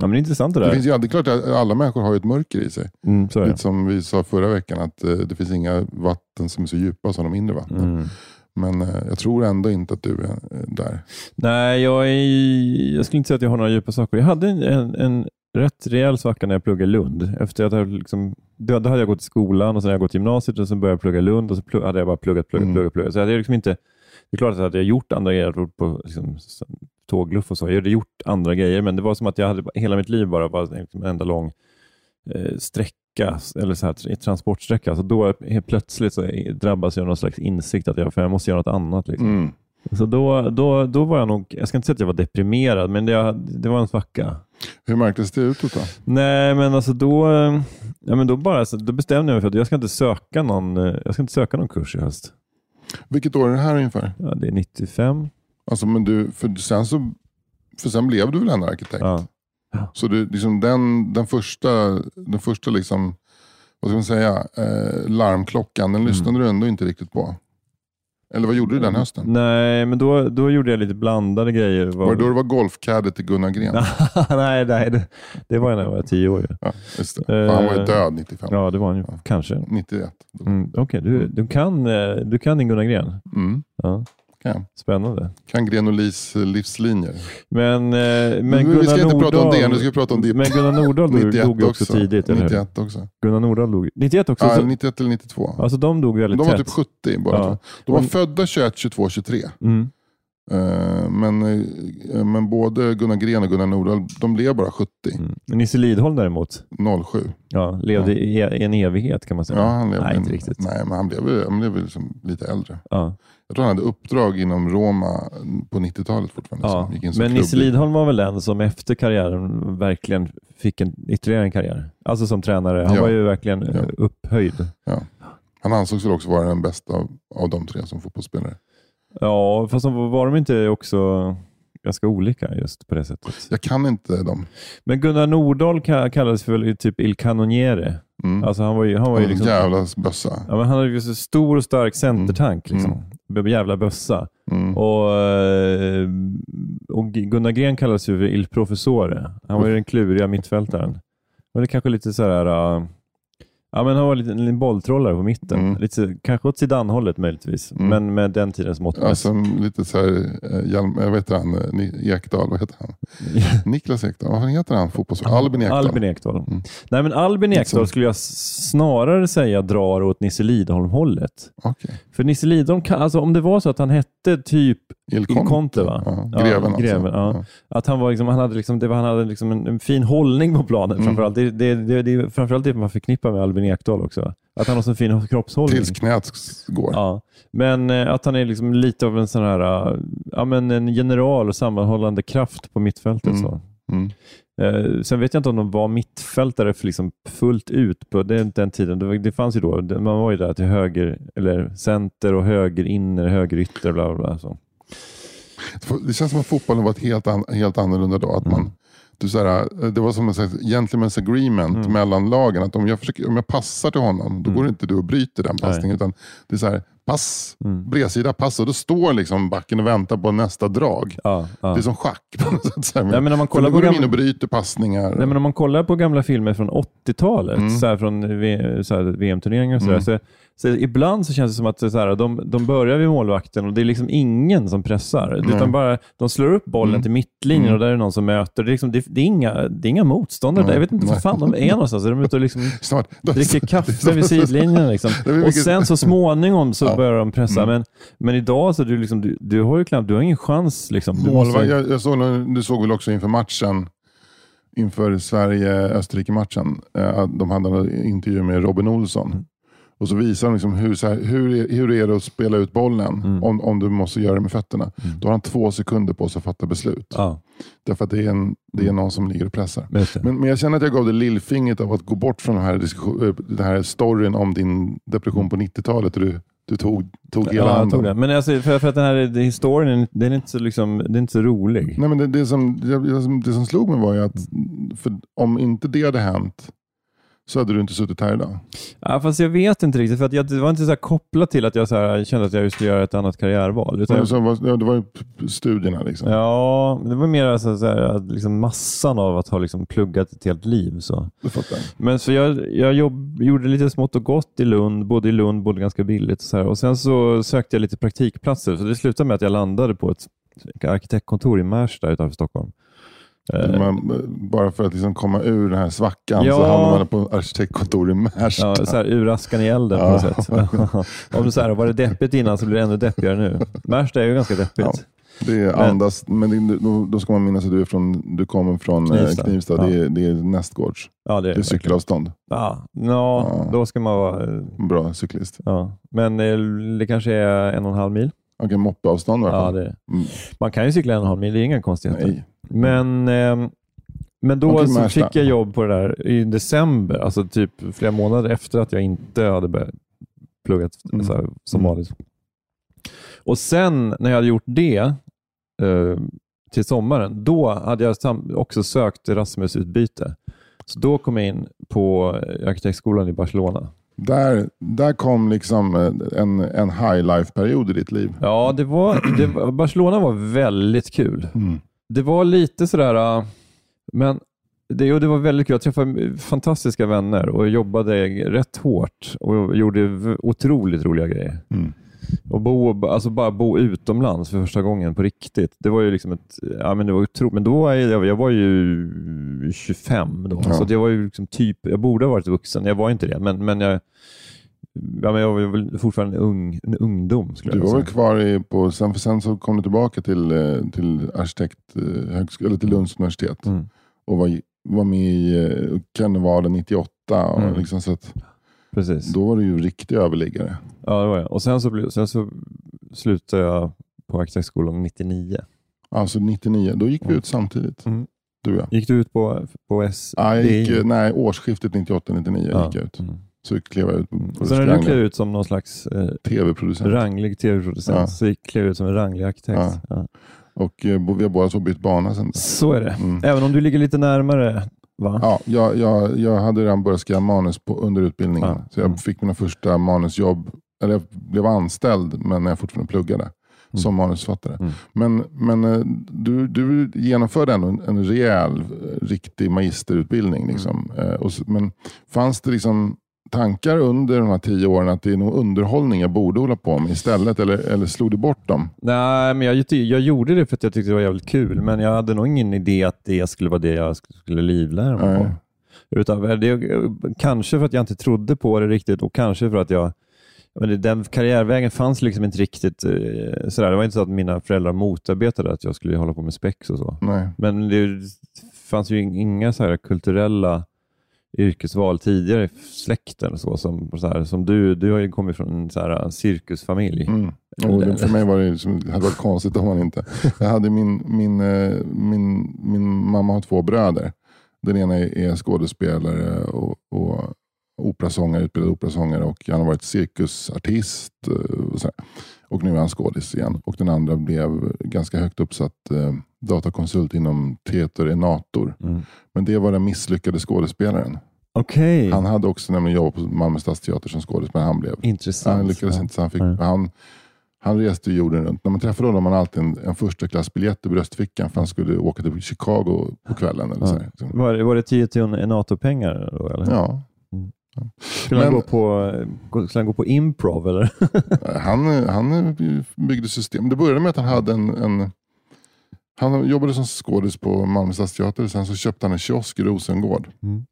men det är intressant det det där. finns ju, det är klart att alla människor har ett mörker i sig. Mm, så det. Lite som vi sa förra veckan, att eh, det finns inga vatten som är så djupa som de inre vattnen. Mm. Men eh, jag tror ändå inte att du är eh, där. Nej, jag, är, jag skulle inte säga att jag har några djupa saker. Jag hade en, en, en rätt rejäl svacka när jag pluggade i Lund. Efter att jag liksom, då, hade jag gått i skolan och sen hade jag gått gymnasiet och sen började jag plugga i Lund och så hade jag bara pluggat, pluggat, Mm. pluggat. pluggat. Så jag hade liksom inte, det är klart att jag hade gjort andra grejer, på liksom, tågluff och så. Jag hade gjort andra grejer, men det var som att jag hade hela mitt liv bara var liksom en enda lång sträcka, eller så här, tr- transportsträcka. Så då helt plötsligt så drabbas jag av någon slags insikt att jag, för jag måste göra något annat. Liksom. Mm. Så då, då, då var jag nog, jag ska inte säga att jag var deprimerad, men det, det var en svacka. Hur märktes det utåt då? Nej, men alltså då, eh, ja, men då, bara, då bestämde jag mig för att jag ska inte söka någon, eh, jag ska inte söka någon kurs i höst. Vilket år är det här ungefär? Ja, det är 95. Alltså, men du, för, sen så, för sen blev du väl ändå arkitekt? Ja. Så du, liksom den, den första, den första liksom, vad ska man säga, eh, larmklockan, den lyssnade du ändå inte riktigt på? Eller vad gjorde du den hösten? Nej, men då, då gjorde jag lite blandade grejer. Var det då det var golfcaddy till Gunnar Gren? [laughs] nej, nej det, det var när jag var tio år. Ja, det. För han var ju Eh, död 95. Ja, det var han ju. Ja. Kanske. 91. Mm, Okej, du, du, kan, eh, du kan din Gunnar Gren. Mm. Ja, Kan. spännande. kan Gren och Lis eh, livslinjer. Men, eh, men Men vi ska Gunnar inte prata om det, Nordahl- nu ska vi prata om ditt. Men Gunnar Nordahl dog, 91 dog ju också, tidigt, eller hur? 91 också. Gunnar Nordahl dog 91 också? Ja, så, 91 eller 92. alltså de dog väldigt De var tätt. typ 70 båda Ja. De var Och- födda 21, 22, 23. Mm. Eh, Men, eh, men både Gunnar Gren och Gunnar Nordahl, de blev bara 70. Mm. Nisse Lidholm däremot, 07. ja, levde i i en evighet kan man säga. Ja, han levde Nej, en- inte riktigt. Nej, men han blev, han blev liksom lite äldre. Ja. Jag tror han hade uppdrag inom Roma på 90-talet fortfarande. Ja. Men Nisse Lidholm var väl den som efter karriären verkligen fick en, ytterligare en karriär. Alltså som tränare. Han Ja. var ju verkligen eh, Ja. upphöjd. Han ansågs väl också vara den bästa av, av de tre som fotbollsspelare. Ja, fast de- var de inte också ganska olika just på det sättet? Jag kan inte dem. Men Gunnar Nordahl ka- kallades för typ Il Canoniere. Mm. Alltså han var ju, han var ju liksom, jävla bössa. ja, men han hade ju så stor och stark centertank. Liksom. Jävla bössa. Mm. Och, eh, och Gunnar Gren kallades ju för Il Professore. Han var ju den kluriga mittfältaren. Och det är kanske lite så här... eh, ja, men han var en liten bolltrollare på mitten. Mm. Lite, kanske åt Zidane-hållet möjligtvis, Mm. men med den tidens mått. Alltså lite så här, eh, Hjalm, jag vet han, eh, Ekdal, vad heter han? [laughs] Niklas Ekdal, vad heter han? Fotbollsspelare? Albin Ekdal. Albin Ekdal. Mm. Nej, men Albin Lite Ekdal skulle jag snarare säga drar åt Nisse Lidholm-hållet. Okej. För Nisse Lidholm, kan, alltså om det var så att han hette typ Il Conte, va? Ja, Ja, greven alltså. greven, ja. Att han, var liksom, han hade, liksom, det var, han hade liksom en, en fin hållning på planen. Mm. Framförallt. Det, det, det, det är framförallt det man förknippar med Albin Ekdal också. Att han har så fin kroppshållning. Tills knät går. Ja. Men eh, att han är liksom lite av en sån här, eh, ja, men en general och sammanhållande kraft på mittfältet. Mm. Så. Mm. Eh, sen vet jag inte om de var mittfältare för liksom fullt ut på den, den tiden. Det, det fanns ju då, man var ju där till höger, eller center och höger inner, höger ytter. Bla, bla, bla, så. Det känns som att fotbollen var ett helt, an, helt annorlunda då. Att man, du, så här, det var som en gentleman's agreement Mm. mellan lagen. Att om jag, försöker, om jag passar till honom, då går inte du och bryter den passningen. Utan det är så här, pass, Mm. bredsida, pass. Och då står liksom backen och väntar på nästa drag. Ja, ja. Det är som schack. Ja, men man kollar då på går de in gamla- och bryter passningar. Nej, men om man kollar på gamla filmer från 80-talet, Mm. så här från VM-turneringar och sådär, Mm. så, Så ibland så känns det som att det är så här, de, de börjar vid målvakten och det är liksom ingen som pressar. Nej. Utan bara, de slår upp bollen Mm. till mittlinjen Mm. och där är det någon som möter. Det är, liksom, det, det är, inga, det är inga motståndare där. Jag vet inte var fan de är någonstans. Är de ute och liksom Snart. [laughs] dricker kaffe [laughs] vid sidlinjen. Liksom. Och sen så småningom så Ja. börjar de pressa. Mm. Men, men idag så du, liksom, du, du har ju knappt, du har ingen chans. Liksom. Du Målvakt, måste- jag, jag såg, du såg väl också inför matchen, inför Sverige-Österrike-matchen, eh, att de hade en intervju med Robin Olsson. Mm. Och så visar de liksom hur, så här, hur, hur är det att spela ut bollen Mm. om, om du måste göra det med fötterna. Mm. Då har han två sekunder på sig att fatta beslut. Ja, Därför att det är, en, det är någon som ligger och pressar. Men, men jag känner att jag gav dig lillfingret av att gå bort från den här, eh, den här storyn om din depression på 90-talet. och Du, du tog, tog hela Ja, handen. tog det. Men alltså, för, för att den här historien, den är inte så, liksom, den är inte så rolig. Nej, men det, det, som, det, det som- det som slog mig var ju att för om inte det hade hänt så hade du inte suttit här idag. Ja, fast jag vet inte riktigt, för att jag, det var inte så kopplat till att jag så här, kände att jag skulle göra ett annat karriärval. Utan så var, ja, det var studierna. Liksom. Ja, det var mer så här, liksom massan av att ha liksom pluggat ett helt liv. Så. Fattar. Men så jag, jag jobb, gjorde lite smått och gott i Lund, bodde i Lund, bodde ganska billigt. Och, så och Sen så sökte jag lite praktikplatser, så det slutade med att jag landade på ett arkitektkontor i Märsta utanför Stockholm. Eh, Man, bara för att liksom komma ur den här svackan Ja. så hamnar man på arkitektkontor i Märsta. Ja, så här, ur askan i elden på något Ja. sätt. [laughs] Om du så här, var det deppigt innan så blir det ännu deppigare nu. Märsta är ju ganska deppigt. Ja. Det är Men- andas, men det, då, då ska man minnas att du, är från, du kommer från Knivsta. Knivsta. Knivsta. Ja. Det, är, det är nästgårds. Ja, det är Det är cykelavstånd. Ja, ja, Ja. då ska man vara... eh, Bra cyklist. Ja. Men eh, det kanske är en och en halv mil. Okej, moppeavstånd i alla Ja, fall. det, Mm. man kan ju cykla en och en halv mil, det är inga konstigheter. Nej. Men, eh, men då så fick jag jobb på det där i december, alltså typ flera månader efter att jag inte hade börjat plugga Mm. här, som Mm. vanligt. Och sen när jag hade gjort det eh, till sommaren, då hade jag också sökt Erasmus-utbyte. Så då kom jag in på eh, arkitektskolan i Barcelona. Där, där kom liksom eh, en, en high life-period i ditt liv. Ja, det var, det var, Barcelona var väldigt kul. Det var lite sådär, äh, men det, och det var väldigt kul. Jag träffade fantastiska vänner och jobbade rätt hårt och gjorde otroligt roliga grejer. Mm. Och bo, alltså bara bo utomlands för första gången på riktigt. Det var ju liksom ett, ja men det var otroligt. Men då var jag, jag var ju 25 då, Ja. så det var ju liksom typ, jag borde ha varit vuxen. Jag var inte det, men, men jag, ja, men jag var väl fortfarande ung, en ungdom. Skulle Du jag var väl kvar i, på, sen, för sen så kom du tillbaka till, eh, till arkitekthögskolan, eller till Lunds universitet Mm. och var, var med i eh, karnevalen 98. Och Mm. liksom, så att, Precis. då var du ju riktig överliggare. Ja, det var jag. Och sen så, sen så slutade jag på arkitektskolan 99. Alltså 99, då gick vi Mm. ut samtidigt. Mm. Du och jag. Gick du ut på, på S? Ja, jag gick, eh, nej, årsskiftet 98-99 Ja. gick jag ut. Mm. Så klev jag ut på, Mm. Och sen när du klev ut som någon slags eh, Tv-producent. ranglig tv-producent Ja. så klev du ut som en ranglig arkitekt. Ja. Ja. Och eh, vi har båda två bytt bana sen. Så är det. Mm. Även om du ligger lite närmare, va? Ja, jag, jag, jag hade redan börjat skriva manus på, under utbildningen. Ja. Så jag Mm. fick mina första manusjobb, eller jag blev anställd men när jag fortfarande pluggade som manusförfattare. Mm. Men, men eh, du, du genomförde ändå en, en rejäl, eh, riktig magisterutbildning. Liksom. Mm. Eh, och, så- men fanns det liksom tankar under de här tio åren att det är nog underhållning jag borde hålla på med istället? Eller, eller slog du bort dem? Nej, men jag, jag gjorde det för att jag tyckte det var jävligt kul, men jag hade nog ingen idé att det skulle vara det jag skulle livlära mig på. Utan det, kanske för att jag inte trodde på det riktigt och kanske för att jag men den karriärvägen fanns liksom inte riktigt eh, sådär. Det var inte så att mina föräldrar motarbetade att jag skulle hålla på med spex och så. Nej. Men det fanns ju inga så kulturella yrkesval tidigare i släkten. Så, som, så här, som du, du har ju kommit från en så här, cirkusfamilj. Mm. Och för mig var det, som, det hade varit konstigt om man inte... Jag hade min, min, eh, min, min mamma har två bröder. Den ena är är skådespelare och, och operasångare, utbildad operasångare och han har varit cirkusartist. eh, Och, så här. Och nu är han skådis igen. Och den andra blev ganska högt uppsatt eh, datakonsult inom Teater Enator. Mm. Men det var den misslyckade skådespelaren. Okej, Han hade också nämligen jobbat på Malmö stadsteater som skådis, men han blev intressant. han lyckades Ja. inte. Så han, fick, Nej. han, han reste jorden runt. När man träffade honom hade man alltid en, en första klassbiljett i bröstfickan för han skulle åka till Chicago på kvällen. Eller Ja. Så, Var, det- var det 10 till en NATO-pengar då? Eller? ja. Mm. Skulle, han gå på, gå- skulle han gå på improv eller? [laughs] Han, han byggde system. Det började med att han hade en, en han jobbade som skådis på Malmö stadsteater. Sen så köpte han en kiosk i Rosengård. Mm.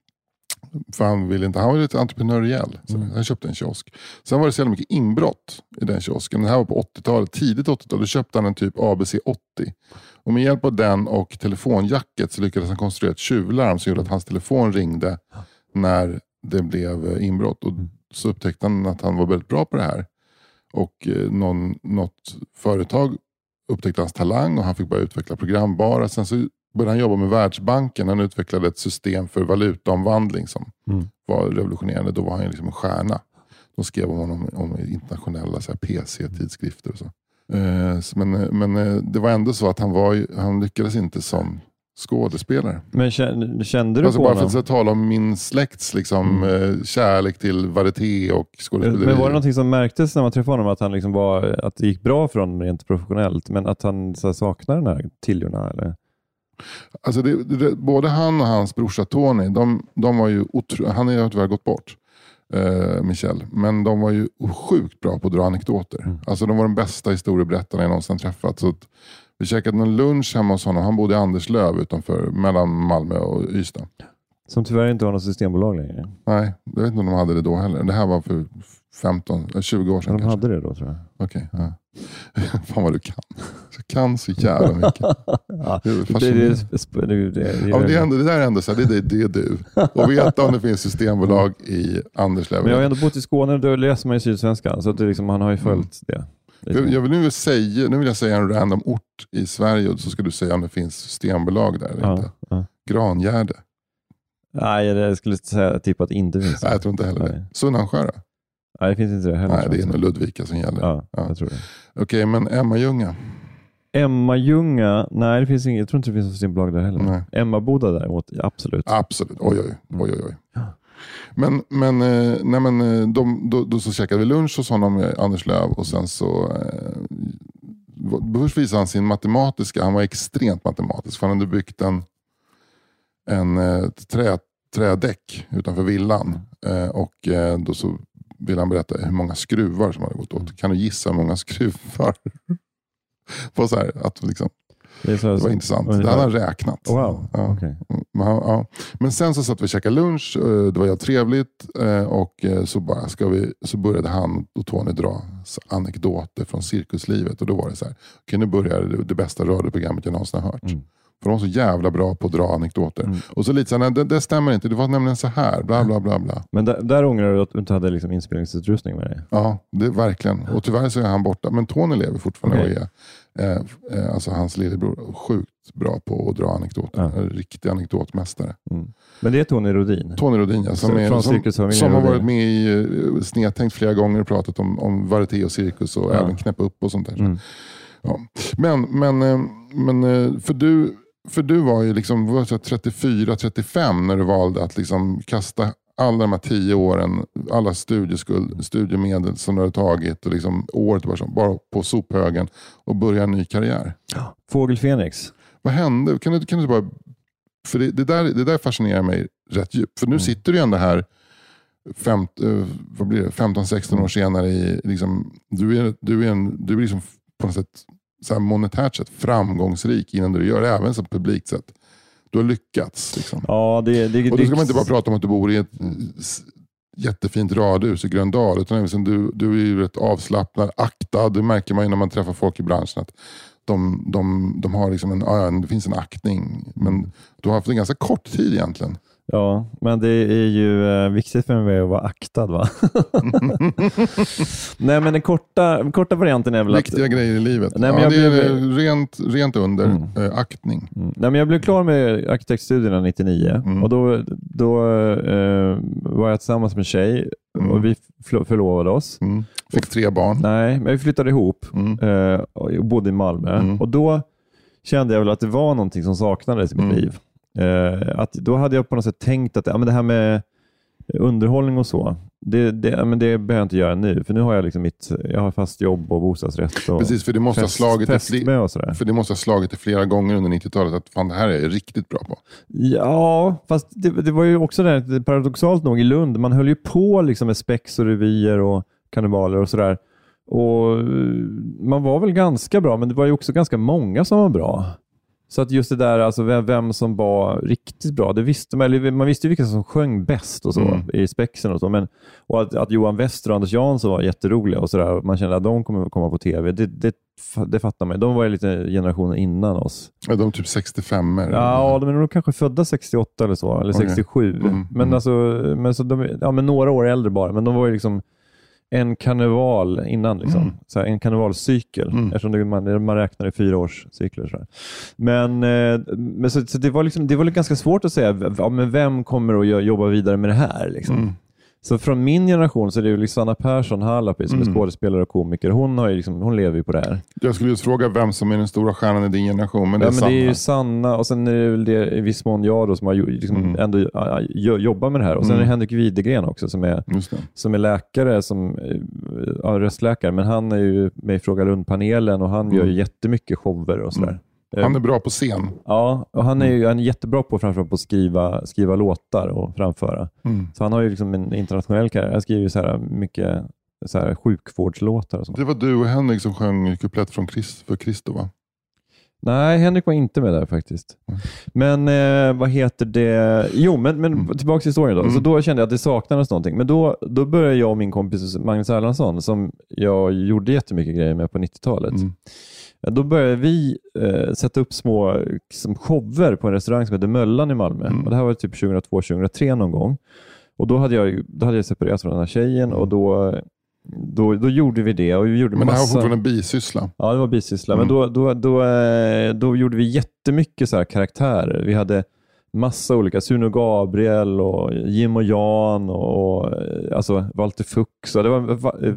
För han ville inte, han var lite entreprenöriell. Så Han köpte en kiosk. Sen var det så jävla mycket inbrott i den kiosken. Det här var på 80-talet, tidigt 80-tal. Då köpte han en typ ABC 80. Och med hjälp av den och telefonjacket så lyckades han konstruera ett tjuvlarm som gjorde att hans telefon ringde när det blev eh, inbrott. Och så upptäckte han att han var väldigt bra på det här. Och eh, någon, något företag upptäckte hans talang och han fick börja utveckla programbara. Sen så började han jobba med Världsbanken. Han utvecklade ett system för valutaomvandling som Mm. var revolutionerande. Då var han liksom en stjärna. De skrev om honom om internationella PC-tidskrifter och så. Eh, men men det var ändå så att han, var, han lyckades inte som skådespelare. Men kände, kände du Alltså på bara för honom? att tala om min släkts liksom, eh, kärlek till varieté och skådespeleri. Men var det någonting som märktes när man träffade honom, att, han liksom var, att det gick bra för honom rent professionellt, men att han så här, saknar den här tiljorna? Eller? Alltså det, det, både han och hans brorsa Tony, de, de var ju otro, han har tyvärr gått bort, eh, Michel. Men de var ju sjukt bra på att dra anekdoter. Mm. Alltså de var de bästa historieberättarna jag någonsin träffat. Så att vi käkade någon lunch hemma hos honom. Han bodde i Anderslöv utanför, mellan Malmö och Ystad. Som tyvärr inte har något systembolag längre. Nej, jag vet inte om de hade det då heller. Det här var för 15, eh, 20 år sedan Men de kanske. hade det då tror jag. Okej, ja. [laughs] Fan vad du kan. Du kan så jävla mycket. [laughs] Ja, Det är det, det, fascinerande. det, det, det, Ja, men det, är ändå, det där är ändå så här, det, är- det är du. Och veta om det finns systembolag i Anderslöv. Men jag har ändå bott i Skåne och då läser man ju Sydsvenskan, så att liksom, han har ju följt det. Jag, jag vill nu, säga, nu vill jag säga en random ort i Sverige och så ska du säga om det finns systembolag där eller ja, inte. ja. Grangärde. Nej, jag skulle säga typ att det inte finns. Nej, jag tror inte heller Nej. det. Sunnansjö då? Nej, det finns inte det heller. Nej, det är nog Ludvika som gäller. Ja, Ja. jag tror det. Okej, men Emma-Ljunga? Emma Ljunga, nej det finns inget, jag tror inte det finns något systembolag där heller. Nej. Emma Boda däremot, absolut. Absolut. Oj, oj, oj. oj, oj. Ja. Men, men, eh, nej, men eh, de, då, då så käkade vi lunch hos eh, honom, Anders Löv, och sen så eh, först visade han sin matematiska, han var extremt matematisk, för han hade byggt en, en trä, trädäck utanför villan. Eh, och då så ville han berätta hur många skruvar som hade gått åt. Kan du gissa hur många skruvar? [laughs] På så här, att liksom, det, är det var intressant. Det hade han räknat. Wow, Ja. Men, han- ja. Men sen så satt vi och käkade lunch. eh, Det var jävligt trevligt. eh, Och eh, så, bara ska vi, så började han och Tony dra anekdoter från cirkuslivet. Och då var det så här. Okej, nu börjar det, bästa radioprogrammet jag någonsin har hört. Mm. För de var så jävla bra på att dra anekdoter. Mm. Och så lite så här, det, det stämmer inte. Det var nämligen så här. Bla bla bla bla. Men där, där ångrar du att du inte hade liksom inspelningsutrustning med dig? Ja, det, verkligen. Och tyvärr så är han borta. Men Tony lever fortfarande Okej. och är, eh, eh, alltså hans lillebror, sjukt bra på att dra anekdoter. Ja. En Riktig anekdotmästare. Mm. Men det är Tony Rodin? Tony Rodin, ja, som, är, som, som har varit med i uh, Snedtänkt flera gånger och pratat om, om varieté och cirkus och Ja. även knäppa upp och sånt där. Mm. Ja. Men, men, eh, men eh, för, du, för du var ju liksom 34-35 när du valde att liksom kasta alla de här tio åren, alla studieskuld, studiemedel som du hade tagit och liksom året bara, som- bara på sophögen och börja en ny karriär. Fågel Fenix? Vad hände? Kan du, kan du bara... För det, det, där, det där fascinerar mig rätt djupt. För nu Mm. sitter du ju ändå här femt, eh, 15-16 år senare. I, liksom, du är, du är, en, du är liksom på något sätt så monetärt sett framgångsrik innan du gör det, även som publikt sett. Du har lyckats. Liksom. Ja, det, det, Och då ska man inte bara prata om att du bor i ett jättefint radhus i Gröndal. Utan liksom du, du är ju rätt avslappnad, aktad. Det märker man ju när man träffar folk i branschen. att de, de, de har liksom en, ja, det finns en aktning. Men du har haft en ganska kort tid egentligen. Ja, men det är ju eh, viktigt för mig att vara aktad. Va? [laughs] Nej, men den korta, korta varianten är väl Viktiga att... grejer i livet. Nej, men ja, jag det är blev- rent, rent under Mm. eh, aktning. Mm. Nej, men jag blev klar med arkitektstudierna 99 Mm. och då, då eh, var jag tillsammans med en tjej Mm. och vi förlo- förlovade oss. Mm. Fick tre barn. Nej, men vi flyttade ihop Mm. eh, och bodde i Malmö. Och Då kände jag väl att det var någonting som saknades i mitt liv. Eh, att då hade jag på något sätt tänkt att ja, men det här med underhållning och så, Det, det, men det behöver jag inte göra nu, för nu har jag liksom mitt, jag har fast jobb och bostadsrätt. Och Precis, för det måste, fest, ha slagit fler, och sådär. för det måste ha slagit dig flera gånger under 90-talet att fan, det här är jag riktigt bra på. Ja, fast det, det var ju också det, paradoxalt nog i Lund, man höll ju på liksom med spex och revyer och karnevaler och sådär. Och eh, Man var väl ganska bra, men det var ju också ganska många som var bra. Så att just det där, alltså vem, vem som var riktigt bra, det visste man. Eller man visste vilka som sjöng bäst och så Mm. i spexen och så. Men, och att, att Johan Wester och Anders Jansson var jätteroliga och sådär. Man kände att de kommer att komma på tv. Det, det, det fattar man. De var lite generationen innan oss. Ja, De är typ 65 er Ja, de är nog kanske födda 68 eller så, eller Okej. 67. Mm, Men, mm. alltså, men så de, ja, men några år äldre bara, men de var ju liksom en karneval innan. Liksom. Mm. Så här, en karnevalcykel, Mm. eftersom det, man, man räknar i fyra års cykler. Så här. Men, eh, men så, så det, var liksom, det var ganska svårt att säga, ja, men vem kommer att jo- jobba vidare med det här? Liksom. Mm. Så från min generation så är det ju liksom Sanna Persson Halapi som är Mm. skådespelare och komiker. Hon, har ju liksom, hon lever ju på det här. Jag skulle just fråga vem som är den stora stjärnan i din generation, men det ja, är men Sanna. det är ju Sanna och sen är det väl det i viss mån jag då, som har liksom Mm. ändå ja, jo- jobbar med det här. Och sen Mm. är det Henrik Widegren också som är, som är läkare, som, eh, ja, röstläkare, men han är ju med i Fråga Lund-panelen och han Mm. gör ju jättemycket shower och sådär. Eh, Han är bra på scen. Ja, och han är ju han är jättebra på framförallt på att skriva, skriva låtar och framföra. Mm. Så han har ju liksom en internationell karriär. Han skriver så här mycket så här sjukvårdslåtar och sånt. Det var du och Henrik som sjöng kuplett från Chris, för Christo va? Nej, Henrik var inte med där faktiskt. Men eh, vad heter det? Jo, men, men Mm. tillbaka till historien då. Mm. Så då kände jag att det saknades någonting. Men då, då började jag och min kompis Magnus Erlandsson, som jag gjorde jättemycket grejer med på 90-talet. Mm. Då började vi eh, sätta upp små liksom, shower på en restaurang som heter Möllan i Malmö. Mm. Och det här var typ 2002-2003 någon gång. Och Då hade jag, då hade jag separerat från den här tjejen och då, då, då gjorde vi det. Och vi gjorde Men det här var fortfarande bisyssla. Ja, det var bisyssla. Mm. Men då, då, då, eh, då gjorde vi jättemycket så här karaktärer. Vi hade massa olika, Suno Gabriel och Jim och Jan och, och eh, alltså Walter Fuchs. Och det var va- eh,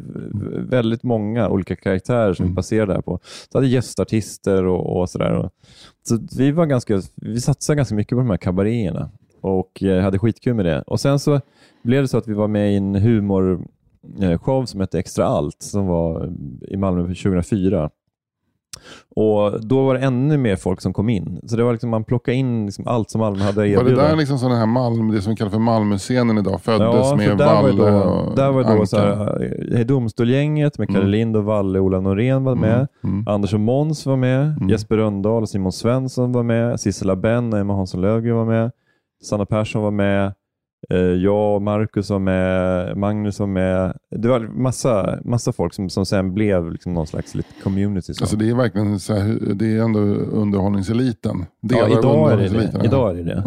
väldigt många olika karaktärer som vi Mm. baserade det här på. Så hade gästartister och, och sådär. Så vi, var ganska, vi satsade ganska mycket på de här kabaréerna och hade skitkul med det. Och Sen så blev det så att vi var med i en humorshow som hette Extra Allt som var i Malmö 2004. Och Då var det ännu mer folk som kom in. Så det var liksom, man plockade in liksom allt som Malmö hade att Var det där liksom sån här Malmö, det som kallas för Malmöscenen idag föddes Ja, med där var Valle då, och där var då så här, eh, Domstolgänget med Kalle Mm. Lind och Valle Ola Norén var med. Mm. Mm. Anders och Måns var med. Mm. Jesper Rönndahl och Simon Svensson var med. Sissela Benn och Emma Hansson Löfgren var med. Sanna Persson var med. Eh, Jag och Marcus var med. Magnus var med. Det var massa, massa folk som, som sen blev liksom någon slags lite community. Så. Alltså det är verkligen så här, det är ändå underhållningseliten. ja, Delar av idag är det det. ja. Idag är det, det.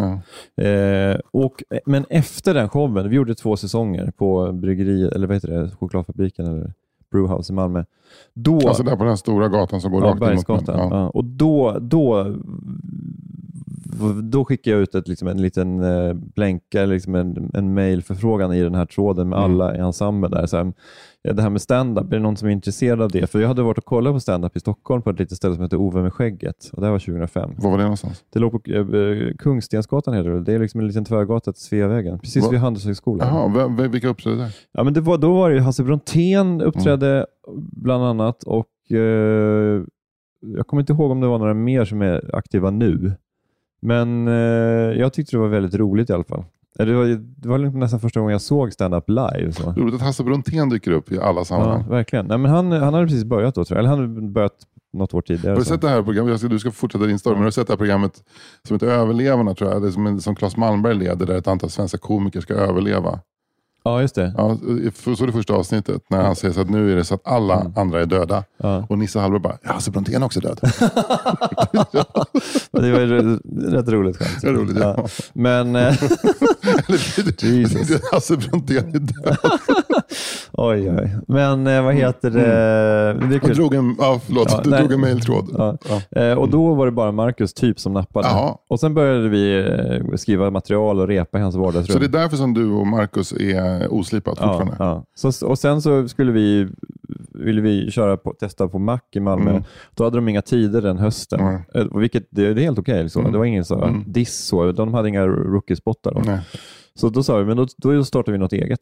Ja. Eh, och, men efter den showen, vi gjorde två säsonger på bryggeriet, eller vad heter det, chokladfabriken eller Brewhouse i Malmö. Då, Alltså där på den stora gatan som går ja, rakt in mot. Ja. Ja. Och då, då, då skickade jag ut ett, liksom en liten eh, blänka, eller liksom en, en mailförfrågan i den här tråden med Mm. alla i ensemblen. Där, så här, det här med stand-up, är det någon som är intresserad av det? För jag hade varit och kollat på stand-up i Stockholm på ett litet ställe som heter Ove med skägget. Och det här var 2005. Var var det någonstans? Det låg på eh, Kungstensgatan heter det. Det är liksom en liten tvärgata till Sveavägen. Precis Va? vid Handelshögskolan. Jaha, vilka uppträdde där? Ja, men det var, då var det Hasse Brontén uppträdde bland annat och eh, jag kommer inte ihåg om det var några mer som är aktiva nu. Men eh, jag tyckte det var väldigt roligt i alla fall. Det var, det var liksom nästan första gången jag såg stand-up live. Så. Roligt att Hasse Brontén dyker upp i alla Ja, sammanhang. verkligen. Nej, men han, han hade precis börjat då, tror jag. Eller han hade börjat något år tidigare. Har du sett det här programmet? Jag ska, du ska fortsätta din story, men har du sett det här programmet som heter Överlevarna tror jag? Det som, som Claes Malmberg leder där ett antal svenska komiker ska överleva. Ja, just det. Ja, så är det första avsnittet när han säger så att nu är det så att alla Mm. andra är döda. Ja. Och Nisse Hallberg bara, ja, Hasse Brontén är också död. [laughs] Det var ju rätt- roligt skämt. Roligt, ja. Men, eh, [laughs] Eller, [laughs] Jesus. Hasse Brontén är död. Oj, oj. Men eh, vad heter det? Men det är Jag drog en, ja, förlåt, Ja, du nej. drog en mejltråd. Ja. Ja. Eh, och då var det bara Marcus typ som nappade. Jaha. Och sen började vi eh, skriva material och repa i hans vardagsrum. Så det är därför som du och Marcus är oslipat fortfarande? ja. Så, och sen så skulle vi, ville vi köra på, testa på Mac i Malmö. Mm. Då hade de inga tider den hösten. Och Vilket, det, det är helt okej. liksom. Mm. Det var ingen så, Mm. diss så. De hade inga rookie-spottar. Så då sa vi, men då, då startar vi något eget.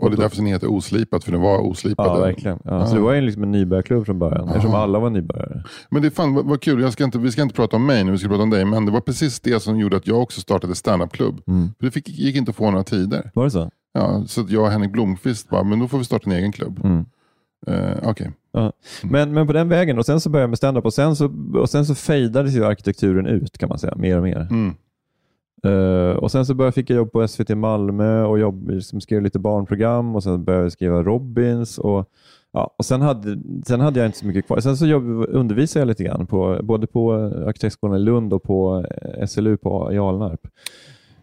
Och det är därför den heter Oslipat, för den var oslipad. Ja, verkligen. Ja, Så det var ju liksom en nybörjarklubb från början, eftersom alla var nybörjare. Men det fan vad, kul, jag ska inte, vi ska inte prata om mig nu, vi ska prata om dig. Men det var precis det som gjorde att jag också startade standup-klubb. För det fick, gick inte att få några tider. Var det så? Ja, så jag och Henrik Blomqvist bara, men då får vi starta en egen klubb. Mm. Eh, Okej. Ja. Men, men på den vägen, och sen så började jag med standup och sen så, och sen så fejdades ju arkitekturen ut kan man säga, mer och mer. Mm. Eh, och Sen så började, fick jag jobb på SVT Malmö och jobb, liksom skrev lite barnprogram och sen började jag skriva Robins. Och, ja, och sen, hade, sen hade jag inte så mycket kvar. Sen så jobb, undervisade jag lite grann, på, både på Arkitektskolan i Lund och på eh, SLU på, i Alnarp.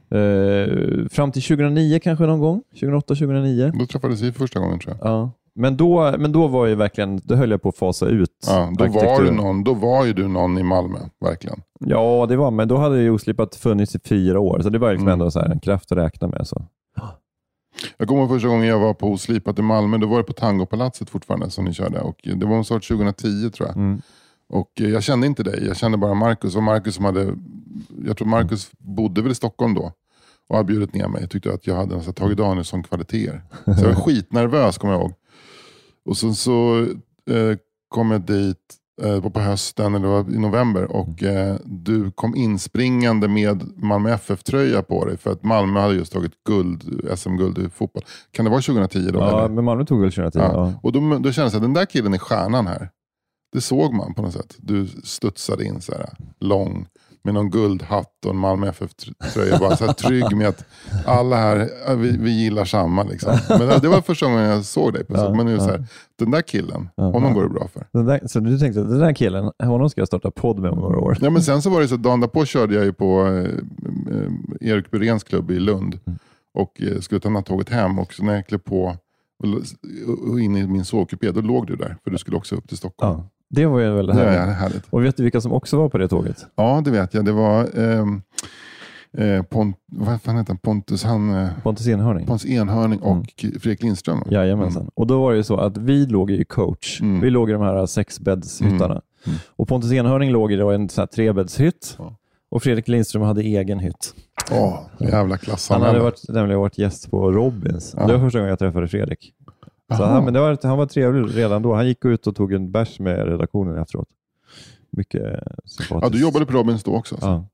Eh, fram till 2009 kanske någon gång, 2008-2009. Då träffades vi första gången tror jag. Ja. Men, då, men då var ju verkligen, då höll jag på att fasa ut Ja, då, var du någon, då var ju du någon i Malmö, verkligen. Ja, det var, men då hade ju Oslipat funnits i fyra år, så det var liksom Mm. ändå så här en kraft att räkna med. Så. Jag kommer ihåg första gången jag var på Oslipat i Malmö, då var det på Tangopalatset fortfarande som ni körde. Och det var en sort 2010 tror jag. Mm. Och eh, jag kände inte dig, jag kände bara Marcus. Och Marcus som hade, jag tror Marcus bodde väl i Stockholm då. Och hade bjudit ner mig. Jag tyckte att jag hade här Tage Danielsson-kvaliteter. Så jag var skitnervös kommer jag ihåg. Och sen så eh, kom jag dit eh, på hösten, eller var i november. Och eh, du kom inspringande med Malmö FF-tröja på dig. För att Malmö hade just tagit guld, SM-guld i fotboll. Kan det vara 2010 då? Ja, eller? men Malmö tog väl 2010? Ja. Ja. Och då, då kändes det att den där killen är stjärnan här. Det såg man på något sätt. Du studsade in så här lång med någon guldhatt och en Malmö FF-tröja. Bara så här trygg med att alla här, ja, vi, vi gillar samma. Liksom. Men det var första gången jag såg dig. Ja. Men nu är det så ja. här, den där killen, Ja, honom ja. går det bra för. Den där, så du tänkte att den där killen, honom ska jag starta podd med om några år? Ja, men sen så var det så att dagen därpå körde jag ju på eh, eh, Erik Buréns klubb i Lund. Mm. Och eh, skulle ta nattåget hem. Och så när jag klev på och in i min sovkupé, då låg du där. För du skulle också upp till Stockholm. Ja. Det var ju väldigt Det är härligt. härligt. Och vet du vilka som också var på det tåget? Ja, det vet jag. Det var ehm, eh, Pont, vad fan heter han? Pontus, han, eh, Pontus Enhörning? Pontus Enhörning och Mm. Fredrik Lindström. Jajamensan. Och då var det ju så att vi låg i coach. Mm. Vi låg i de här sexbäddshyttarna. Mm. Och Pontus Enhörning låg i en sån här trebäddshytt. Ja. Och Fredrik Lindström hade egen hytt. Åh, jävla Han hade varit, nämligen varit gäst på Robins. Ja. Det var första gången jag träffade Fredrik. Så han, men det var, han var trevlig redan då. Han gick ut och tog en bärs med redaktionen efteråt. Mycket eh, sympatiskt. Ja, du jobbade på Robins då också? alltså. Ja.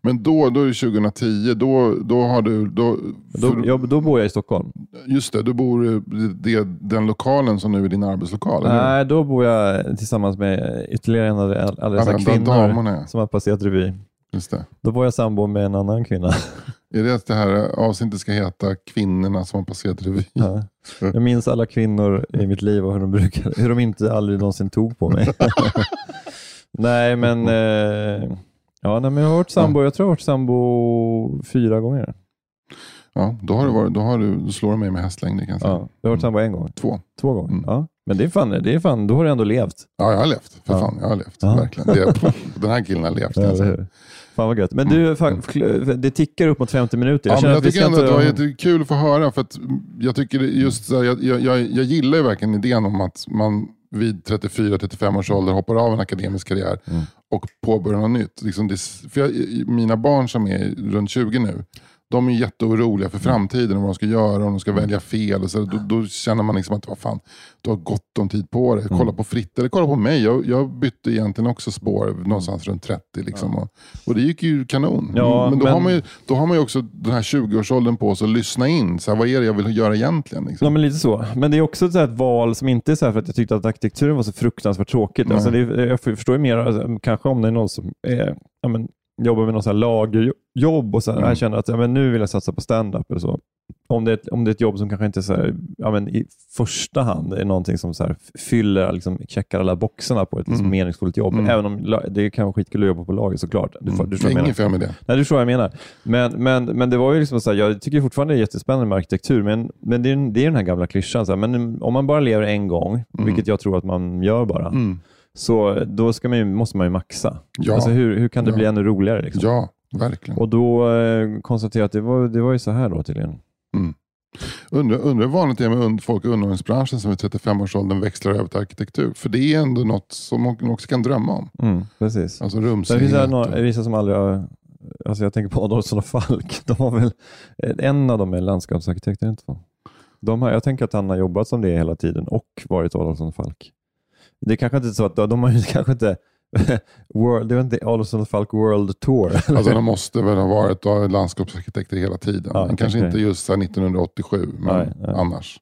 Men då, då är det 2010, då, då har du... Då, Då, för- jag, då bor jag i Stockholm. Just det, du bor i det, den lokalen som nu är din arbetslokal. Nej, då bor jag tillsammans med ytterligare en av alla dessa de kvinnor damerna, som har passerat revy. Just det. Då var jag sambo med en annan kvinna. [laughs] Är det att det här avsnittet ska heta Kvinnorna som har passerat revy? Ja. Jag minns alla kvinnor i mitt liv och hur de, brukade, hur de inte aldrig någonsin tog på mig. [laughs] nej, men, eh, ja, nej, men jag har varit sambo. Jag tror jag har varit sambo fyra gånger. Ja, då, har du varit, då, har du, då slår du mig med hästlängder kan jag säga. Ja, jag har varit sambo en gång. Två. Två gånger. Mm. Ja. Men det är, fan, det är fan, då har du ändå levt. Ja, jag har levt. För Ja. fan, jag har levt. Ja. Verkligen. Det, [laughs] den här killen har levt. kan jag säga. Fan vad gött. Men du, fa- det tickar upp mot 50 minuter. Ja, men jag tycker ändå att det var jättekul att få höra. För att jag, tycker just jag, jag, jag, jag gillar ju verkligen idén om att man vid 34-35 års ålder hoppar av en akademisk karriär Mm. och påbörjar något nytt. Liksom det, för jag, mina barn som är runt 20 nu, de är jätteoroliga för framtiden och vad de ska göra, om de ska välja fel. Och så, då, då känner man liksom att vad fan, du har gott om tid på dig. Kolla på Fritt, eller kolla på mig. Jag, jag bytte egentligen också spår någonstans runt 30. Liksom, och, och det gick ju kanon. Ja, men då, men- Har man ju, då har man ju också den här 20-årsåldern på sig att lyssna in. Så här, vad är det jag vill göra egentligen? Liksom? Ja, men lite så. Men det är också ett, val som inte är så här för att jag tyckte att arkitekturen var så fruktansvärt tråkigt. Alltså det, jag förstår ju mer, alltså, kanske om det är någon som är, ja, men, jobbar med någon så här lagerjobb och så här, Mm. jag känner att ja, men nu vill jag satsa på stand-up eller så. Om det, är ett, om det är ett jobb som kanske inte så här, ja, men i första hand är någonting som så här, fyller, liksom, checkar alla boxarna på ett liksom, Mm. meningsfullt jobb. Mm. Även om det kan vara skitkul att jobba på lager såklart. Du, får- du jag inget fel med det. Nej, du förstår vad jag menar. Men, men, men det var ju liksom så här, jag tycker fortfarande det är jättespännande med arkitektur, men, men det, är, det är den här gamla klyschan. Så här, men om man bara lever en gång, vilket jag tror att man gör bara, Mm. Så då man ju, måste man ju maxa. Ja. Alltså hur, hur kan det Ja. bli ännu roligare? Liksom? Ja, verkligen. Och då eh, konstaterade jag att det var, det var ju så här då tydligen. Undrar, undrar hur vanligt det är med folk i underhållningsbranschen som i 35-årsåldern växlar över till arkitektur. För det är ändå något som man också kan drömma om. Mm, precis. Alltså finns rumsrenhet. det några, och- vissa som aldrig har, alltså jag tänker på Adolfsson och Falk. De har väl, en av dem är landskapsarkitekt, är det inte så? De har, jag tänker att han har jobbat som det hela tiden och varit Adolfsson Falk. Det är kanske inte så att de har ju [laughs] kanske inte World, det var inte Adolfsson Falk World Tour. Alltså de måste väl ha varit landskapsarkitekter hela tiden. Ja, kanske inte just så här 1987, men Nej, nej. annars.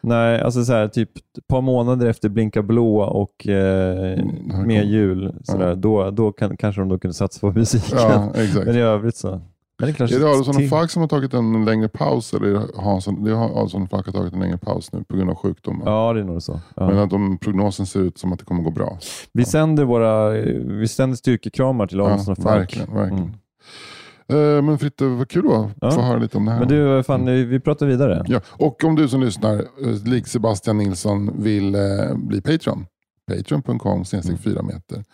Nej, alltså så här, typ ett par månader efter Blinka blå och eh, Mm, kom- jul, sådär, då, då kan, kanske de då kunde satsa på musiken. Ja. [laughs] Men i övrigt så. Men det är, det Adolfsson och Falk som har tagit en längre paus? Eller är det Hansson? Det har Adolfsson och Falk har tagit en längre paus nu på grund av sjukdom. Ja, det är nog så. Ja. Men att de, prognosen ser ut som att det kommer gå bra. Vi sänder våra vi sänder styrkekramar till Adolfsson och Falk. verkligen. verkligen. Mm. Eh, men Fritte, vad kul då Ja. att få höra lite om det här. Men du, fan, vi pratar vidare. Ja, och om du som lyssnar, eh, lik Sebastian Nilsson, vill eh, bli Patreon. Patreon.com Mm. 4 meter.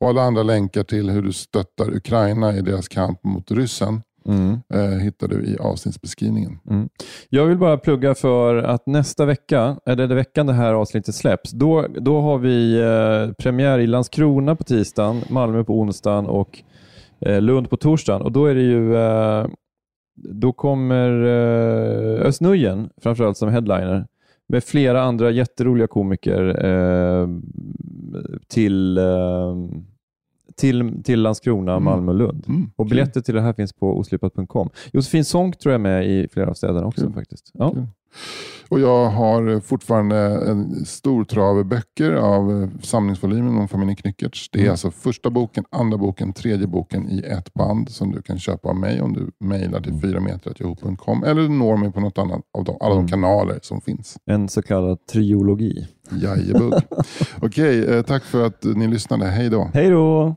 Och alla andra länkar till hur du stöttar Ukraina i deras kamp mot ryssen Mm. eh, hittar du i avsnittsbeskrivningen. Jag vill bara plugga för att nästa vecka, eller det veckan det här avsnittet släpps, då, då har vi eh, premiär i Landskrona på tisdagen, Malmö på onsdagen och eh, Lund på torsdagen. Och då är det ju eh, då kommer eh, Özz framförallt som headliner med flera andra jätteroliga komiker eh, till, eh, till, till Landskrona, Mm. Malmö och Lund. Mm, Och biljetter till det här finns på oslipat.com. Josefin Sonck tror jag är med i flera av städerna också Kul. faktiskt. Ja. Kul. Och jag har fortfarande en stor trave böcker av eh, samlingsvolymen om familjen Knyckertz. Det är Mm. alltså första boken, andra boken, tredje boken i ett band som du kan köpa av mig om du mejlar till 4 meter eller når mig på något annat av de, alla de Mm. kanaler som finns. En så kallad triologi. Jajebugg. [laughs] Okej, eh, tack för att ni lyssnade. Hej då. Hej då!